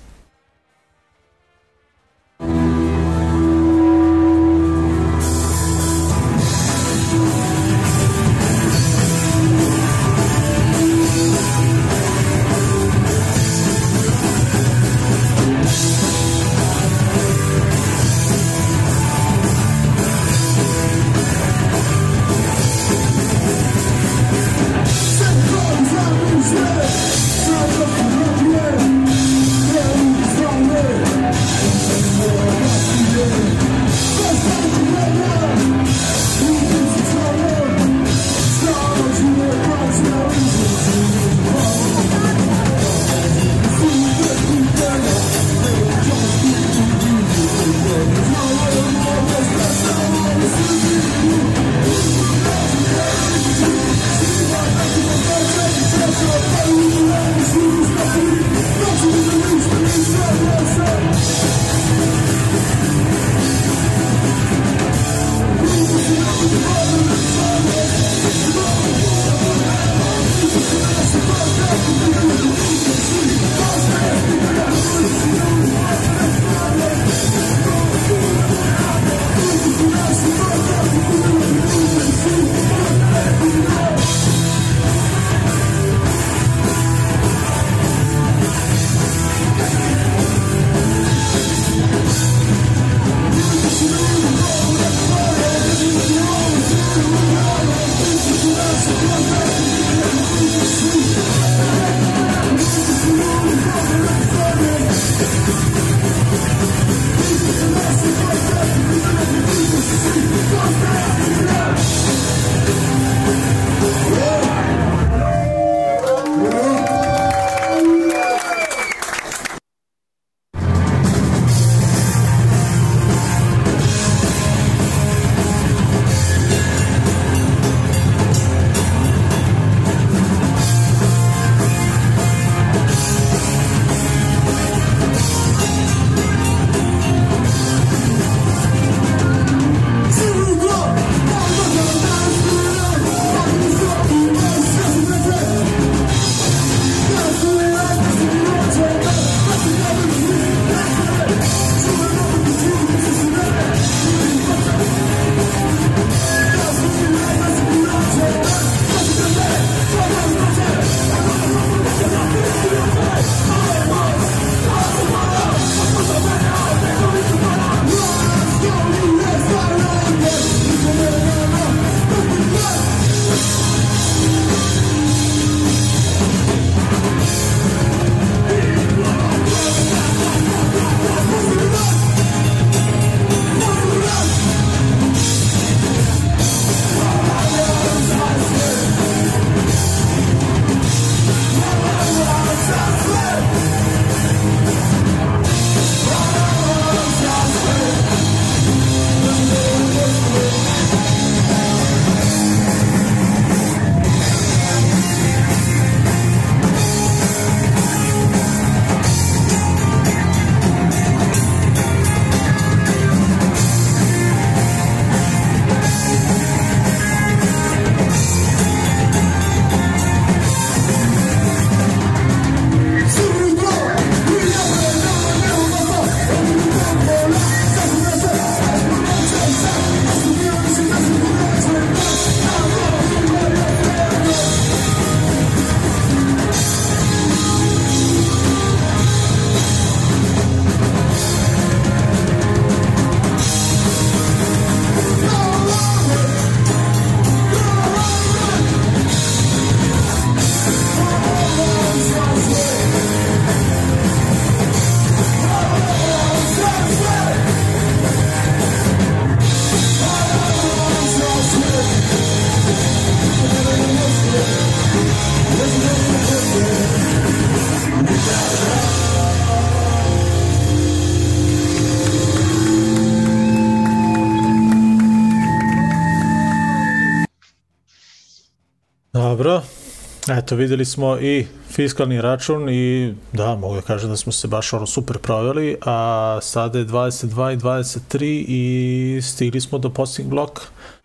Eto, videli smo i fiskalni račun i da, mogu da kažem da smo se baš ono super proveli, a sada je 22 i 23 i stigli smo do posting bloka.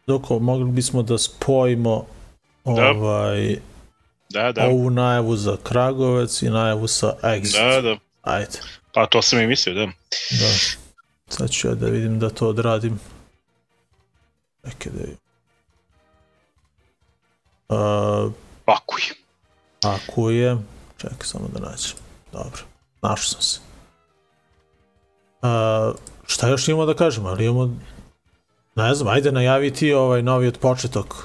Dok mogli bismo da spojimo Da. ovaj, Da, da. ovu najavu za Kragovec i najavu sa Exit. Da, da. Ajde, Pa to sam i mislio, da. da. Sad ću ja da vidim da to odradim. Čekaj da vidim. Uh, Pakuj. Ako je... Čekaj samo da nađem. Dobro, našao sam se. A, šta još imamo da kažemo? Ali imamo... Ne znam, ajde najavi ti ovaj novi od početok.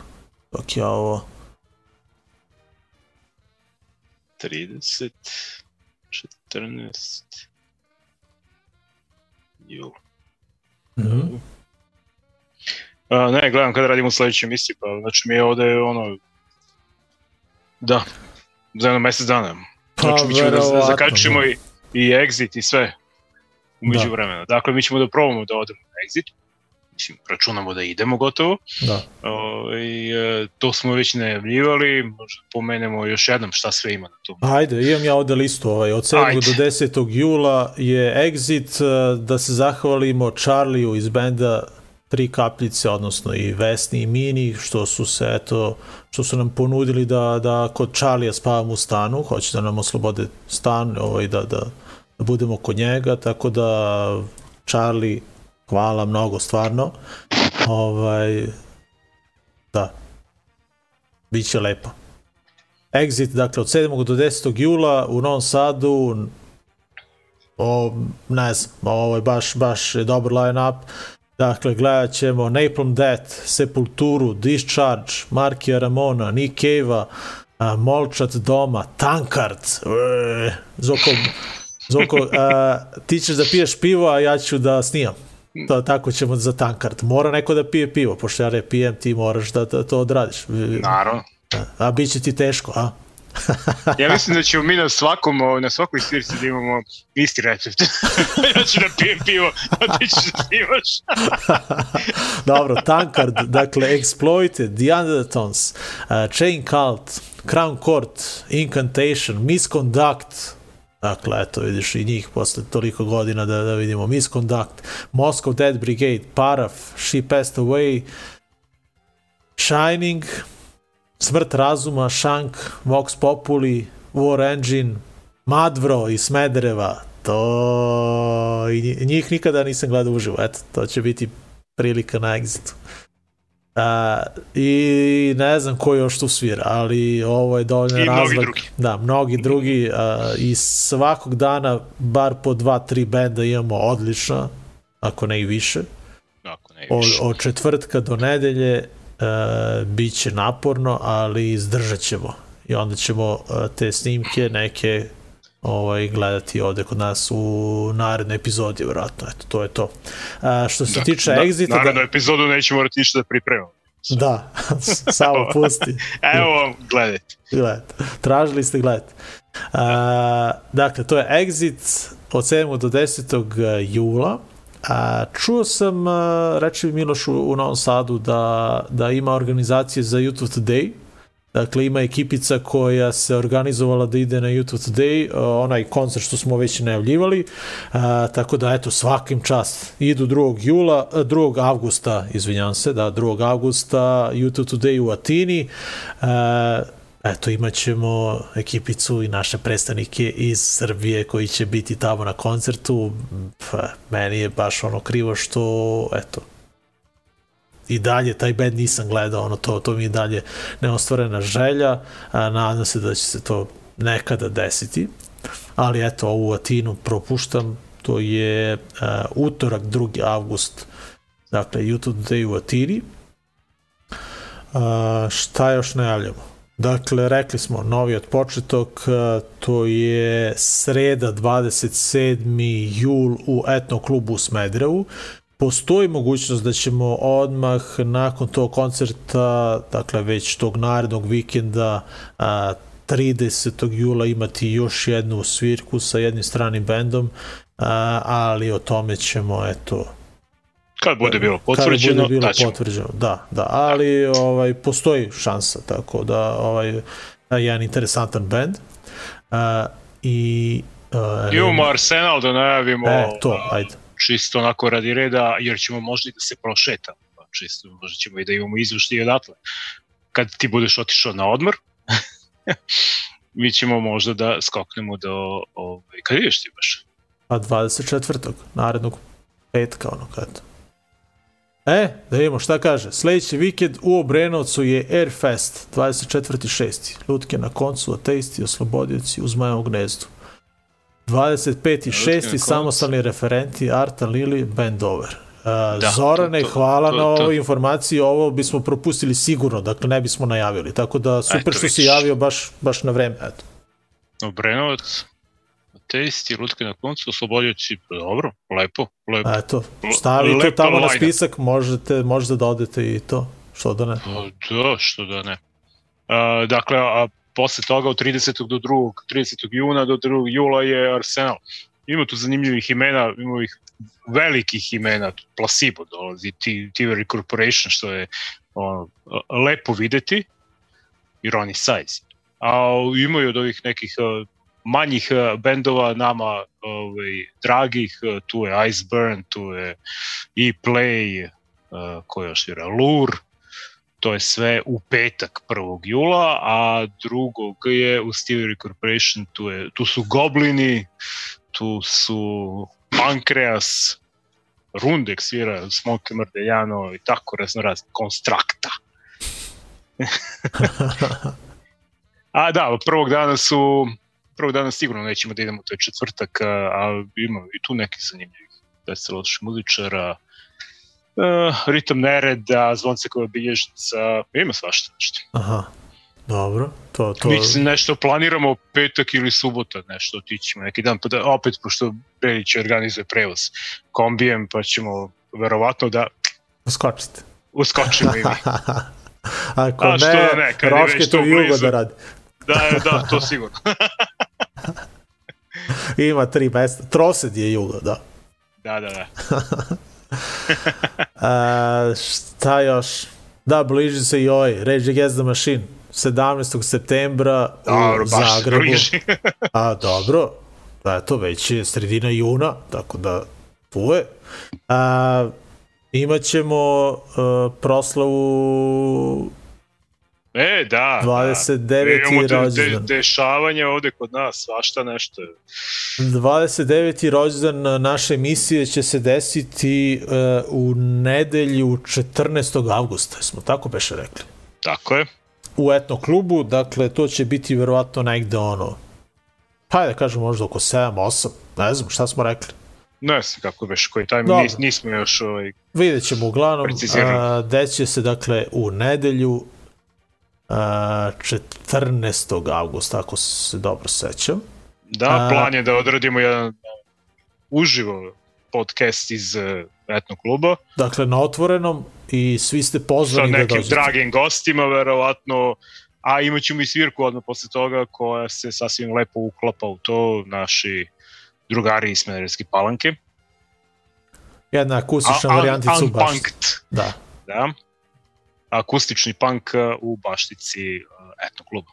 Dok ja ovo... 30, 14, jul. Mhm. A, ne, gledam kada radimo u sledećoj emisiji, pa znači mi je ovde ono... Da, za jedno mesec dana. Pa, Znači mi ćemo da verovatno, zakačimo da. i, i exit i sve umeđu vremena. Dakle, mi ćemo da probamo da odemo na exit. Mislim, računamo da idemo gotovo. Da. O, I e, to smo već najavljivali, možda pomenemo još jednom šta sve ima na tom. Ajde, imam ja ovde listu. Ovaj, od 7. Ajde. do 10. jula je Exit, eh, da se zahvalimo Charliju iz benda Tri kapljice, odnosno i Vesni i Mini, što su se, eto, što su nam ponudili da, da kod Charlija spavamo u stanu, hoće da nam oslobode stan, ovaj, da, da, da budemo kod njega, tako da Charlie, hvala mnogo, stvarno. Ovaj, da, Biće lepo. Exit, dakle, od 7. do 10. jula u Novom Sadu, o, ne znam, ovo je baš, baš dobar line-up. Dakle, gledat ćemo Napalm Death, Sepulturu, Discharge, Markija Ramona, Nick Cave-a, a, Molčat Doma, Tankard, Zoko, Zoko a, ti ćeš da piješ pivo, a ja ću da snijam. To, tako ćemo za Tankard. Mora neko da pije pivo, pošto ja ne pijem, ti moraš da, da to odradiš. Naravno. A bit će ti teško, a? *laughs* Ja mislim da ćemo mi na svakom, na svakoj svirci da imamo isti recept. *laughs* ja ću da pijem pivo, a ti ćeš da snimaš. *laughs* Dobro, Tankard, dakle, Exploited, The Undertones, uh, Chain Cult, Crown Court, Incantation, Misconduct, Dakle, eto, vidiš i njih posle toliko godina da, da vidimo Misconduct, Moscow Dead Brigade, Paraf, She Passed Away, Shining, Smrt razuma, Shank, Vox Populi, War Engine, Madvro iz Smedereva, to i nji- njih nikada nisam gledao uživo, eto, to će biti prilika na Exitu. A, I ne znam ko još tu svira, ali ovo je dovoljno I mnogi razlog. drugi. Da, mnogi drugi a, i svakog dana bar po dva, tri benda imamo odlično, ako ne i više. Ako ne Od, više. od četvrtka do nedelje e, bit će naporno, ali izdržat ćemo. I onda ćemo e, te snimke neke ovaj, gledati ovde kod nas u narednoj epizodi, vjerojatno. Eto, to je to. A, što se tiče da, Exita... Naravno, epizodu nećemo morati ništa da pripremamo. Da, *laughs* samo *laughs* pusti. Evo, gledajte. Gledajte. Tražili ste, gledajte. A, dakle, to je Exit od 7. do 10. jula. A, čuo sam, a, reče mi Miloš u, u Novom Sadu, da, da ima organizacije za YouTube Today. Dakle, ima ekipica koja se organizovala da ide na YouTube Today, onaj koncert što smo već najavljivali, a, tako da, eto, svakim čast. Idu 2. jula, a, 2. avgusta, izvinjam se, da, 2. avgusta, YouTube Today u Atini, a, Eto, imat ćemo ekipicu i naše predstavnike iz Srbije koji će biti tamo na koncertu. Pa, meni je baš ono krivo što, eto, i dalje taj band nisam gledao, ono to, to mi je dalje neostvarena želja, a, nadam se da će se to nekada desiti, ali eto, ovu Atinu propuštam, to je a, utorak 2. avgust, dakle, YouTube Day u Atini. A, šta još najavljamo? Dakle, rekli smo, novi od početok, a, to je sreda 27. jul u etno klubu u Smederevu. Postoji mogućnost da ćemo odmah nakon tog koncerta, dakle već tog narednog vikenda, a, 30. jula imati još jednu svirku sa jednim stranim bendom, a, ali o tome ćemo, eto, Kad bude bilo potvrđeno, bude bilo daćemo. potvrđeno, da, da, ali ovaj, postoji šansa, tako da ovaj, jedan interesantan band. Uh, I uh, Imamo Arsenal da najavimo E, to, ajde. čisto onako radi reda, jer ćemo možda i da se prošetamo. Pa čisto, možda ćemo i da imamo izvršti odatle. Kad ti budeš otišao na odmor, *laughs* mi ćemo možda da skoknemo do... Ovaj, kad ideš ti baš? A 24. narednog petka, ono kad. E, da vidimo šta kaže. Sledeći vikend u Obrenovcu je Airfest, 24.6. Lutke na koncu, ateisti, oslobodioci u Zmajevom gnezdu. 25.6. koncu. samostalni referenti Arta Lili Bandover. Uh, Da, Zorane, to- to- hvala to- na ovoj informaciji, ovo bismo propustili sigurno, dakle ne bismo najavili, tako da super Eto, što si javio baš, baš na vreme, eto. Obrenovac, ateisti, lutke na koncu, oslobodioci, pa dobro, lepo, lepo. Eto, stavi to Lepo tamo na spisak, možete, možete da odete i to, što da ne. Pa da, što da ne. A, dakle, a posle toga od 30. do 2. 30. juna do 2. jula je Arsenal. Ima tu zanimljivih imena, ima ih velikih imena, Placebo dolazi, Tivery Corporation, što je ono, lepo videti, i Ronnie Size. A imaju od ovih nekih manjih a, bendova nama ovaj, dragih, a, tu je Iceburn, tu je E-Play, a, ko još je, Lure, to je sve u petak 1. jula, a drugog je u Stevery Corporation, tu, je, tu su Goblini, tu su Pankreas, Rundek svira, Smoke Mrdejano i tako razno razno, Konstrakta. *laughs* *laughs* a da, prvog dana su, prvog dana sigurno nećemo da idemo, to je četvrtak, a, a ima i tu neki zanimljivih deset loših muzičara, uh, ritam nereda, zvoncekova bilježnica, ima svašta nešto. Aha, dobro, to, to, Mi se nešto planiramo petak ili subota nešto otićemo neki dan, pa da opet pošto Belić organizuje prevoz kombijem, pa ćemo verovatno da skočite. uskočimo i mi. *laughs* Ako A, ne, da ne, Roške to jugo da radi. Da, da, to sigurno. *laughs* *laughs* Ima tri mesta. Trosed je jugo, da. Da, da, da. *laughs* A, šta još? Da, bliži se i ovaj Rage Against the Machine. 17. septembra Dobro, u Zagrebu. bliži. *laughs* A, dobro. Da, eto, već je sredina juna, tako da tu je. A, imaćemo uh, proslavu E, da. 29. da. Imamo de, de, rođendan. dešavanje ovde kod nas, svašta nešto. 29. rođendan naše emisije će se desiti uh, u nedelju 14. avgusta, smo tako beše rekli. Tako je. U etno klubu, dakle to će biti verovatno negde ono, pa da kažem možda oko 7, 8, ne znam šta smo rekli. Ne znam kako beš, koji taj Dobro. nis, nismo još ovaj, Vidjet ćemo uglavnom, a, deće se dakle u nedelju 14. avgusta, ako se dobro sećam. Da, plan je da odradimo jedan uživo podcast iz uh, etno kluba Dakle, na otvorenom i svi ste sa pozvani da nekim dođete. dragim gostima verovatno, a imat ćemo i svirku odmah posle toga koja se sasvim lepo uklapa u to, naši drugari iz Smederevske palanke. Jedna akustična varijantica u baš. Unpunked, Da. da. Akustični punk uh, u baštici uh, etno kluba.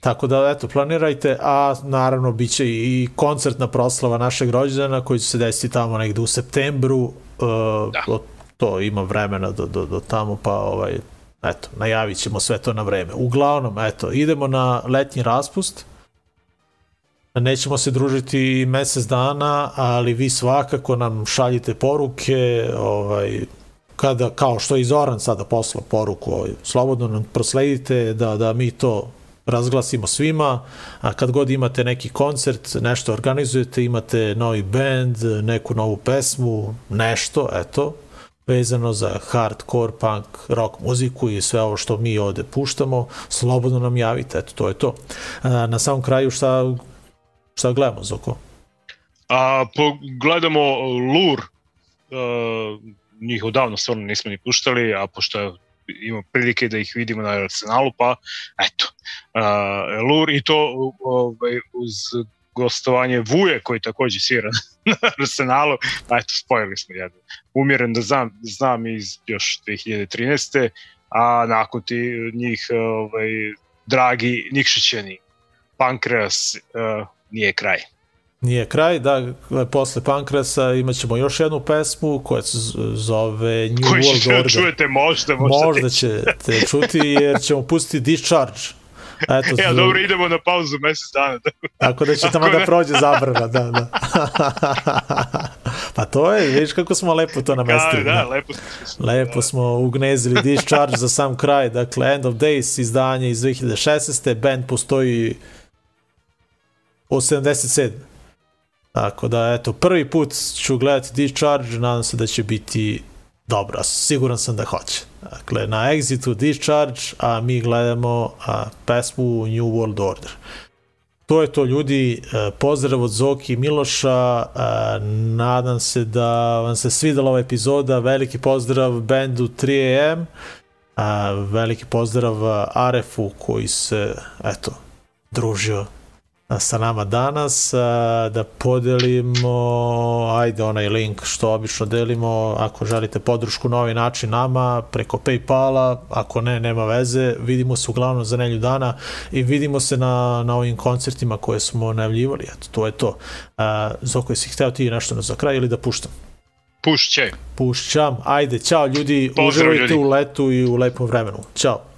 Tako da, eto, planirajte, a naravno bit će i koncertna proslava našeg rođendana koji će se desiti tamo negde u septembru. Uh, Da. to ima vremena do, do, do tamo, pa ovaj, eto, najavit ćemo sve to na vreme. Uglavnom, eto, idemo na letnji raspust. Nećemo se družiti mesec dana, ali vi svakako nam šaljite poruke, ovaj, kada, kao što je i Zoran sada poslao poruku, slobodno nam prosledite da, da mi to razglasimo svima, a kad god imate neki koncert, nešto organizujete, imate novi band, neku novu pesmu, nešto, eto, vezano za hardcore, punk, rock muziku i sve ovo što mi ovde puštamo, slobodno nam javite, eto, to je to. Na samom kraju šta, šta gledamo, Zoko? A, po, gledamo Lur, njih odavno stvarno nismo ni puštali, a pošto imamo prilike da ih vidimo na Arsenalu, pa eto, uh, Lur i to ovaj, uz gostovanje Vuje koji takođe svira *laughs* na Arsenalu, a eto, spojili smo jedno. Umjeren da znam, znam iz još 2013. A nakon ti njih ovaj, dragi Nikšićeni, Pankreas uh, nije kraj. Nije kraj, da, posle Pankrasa imat ćemo još jednu pesmu koja se zove New Koji World da Order. čujete možda, možda. Možda ćete čuti jer ćemo pustiti Discharge. Eto, Ja, dobro, idemo na pauzu mesec dana. Tako da će tamo da ne- prođe zabrana, da, da. pa to je, vidiš kako smo lepo to Da, namestili. da, lepo smo. Lepo smo ugnezili Discharge za sam kraj, dakle End of Days izdanje iz 2016. Band postoji od 77. Tako da, eto, prvi put ću gledati Discharge, nadam se da će biti dobro, a siguran sam da hoće. Dakle, na Exitu Discharge, a mi gledamo a, pesmu New World Order. To je to ljudi, e, pozdrav od Zoki i Miloša, e, nadam se da vam se svidela ova epizoda, veliki pozdrav bendu 3AM, a, veliki pozdrav Arefu koji se, eto, družio sa nama danas, da podelimo, ajde onaj link što obično delimo, ako želite podršku na ovaj način nama, preko Paypala, ako ne, nema veze, vidimo se uglavnom za nelju dana i vidimo se na, na ovim koncertima koje smo najavljivali, eto, to je to. Zoko, jesi hteo ti nešto na za kraj ili da puštam? Pušće. Pušćam, ajde, čao ljudi, Pozdrav, uživajte ljudi. u letu i u lepom vremenu, čao.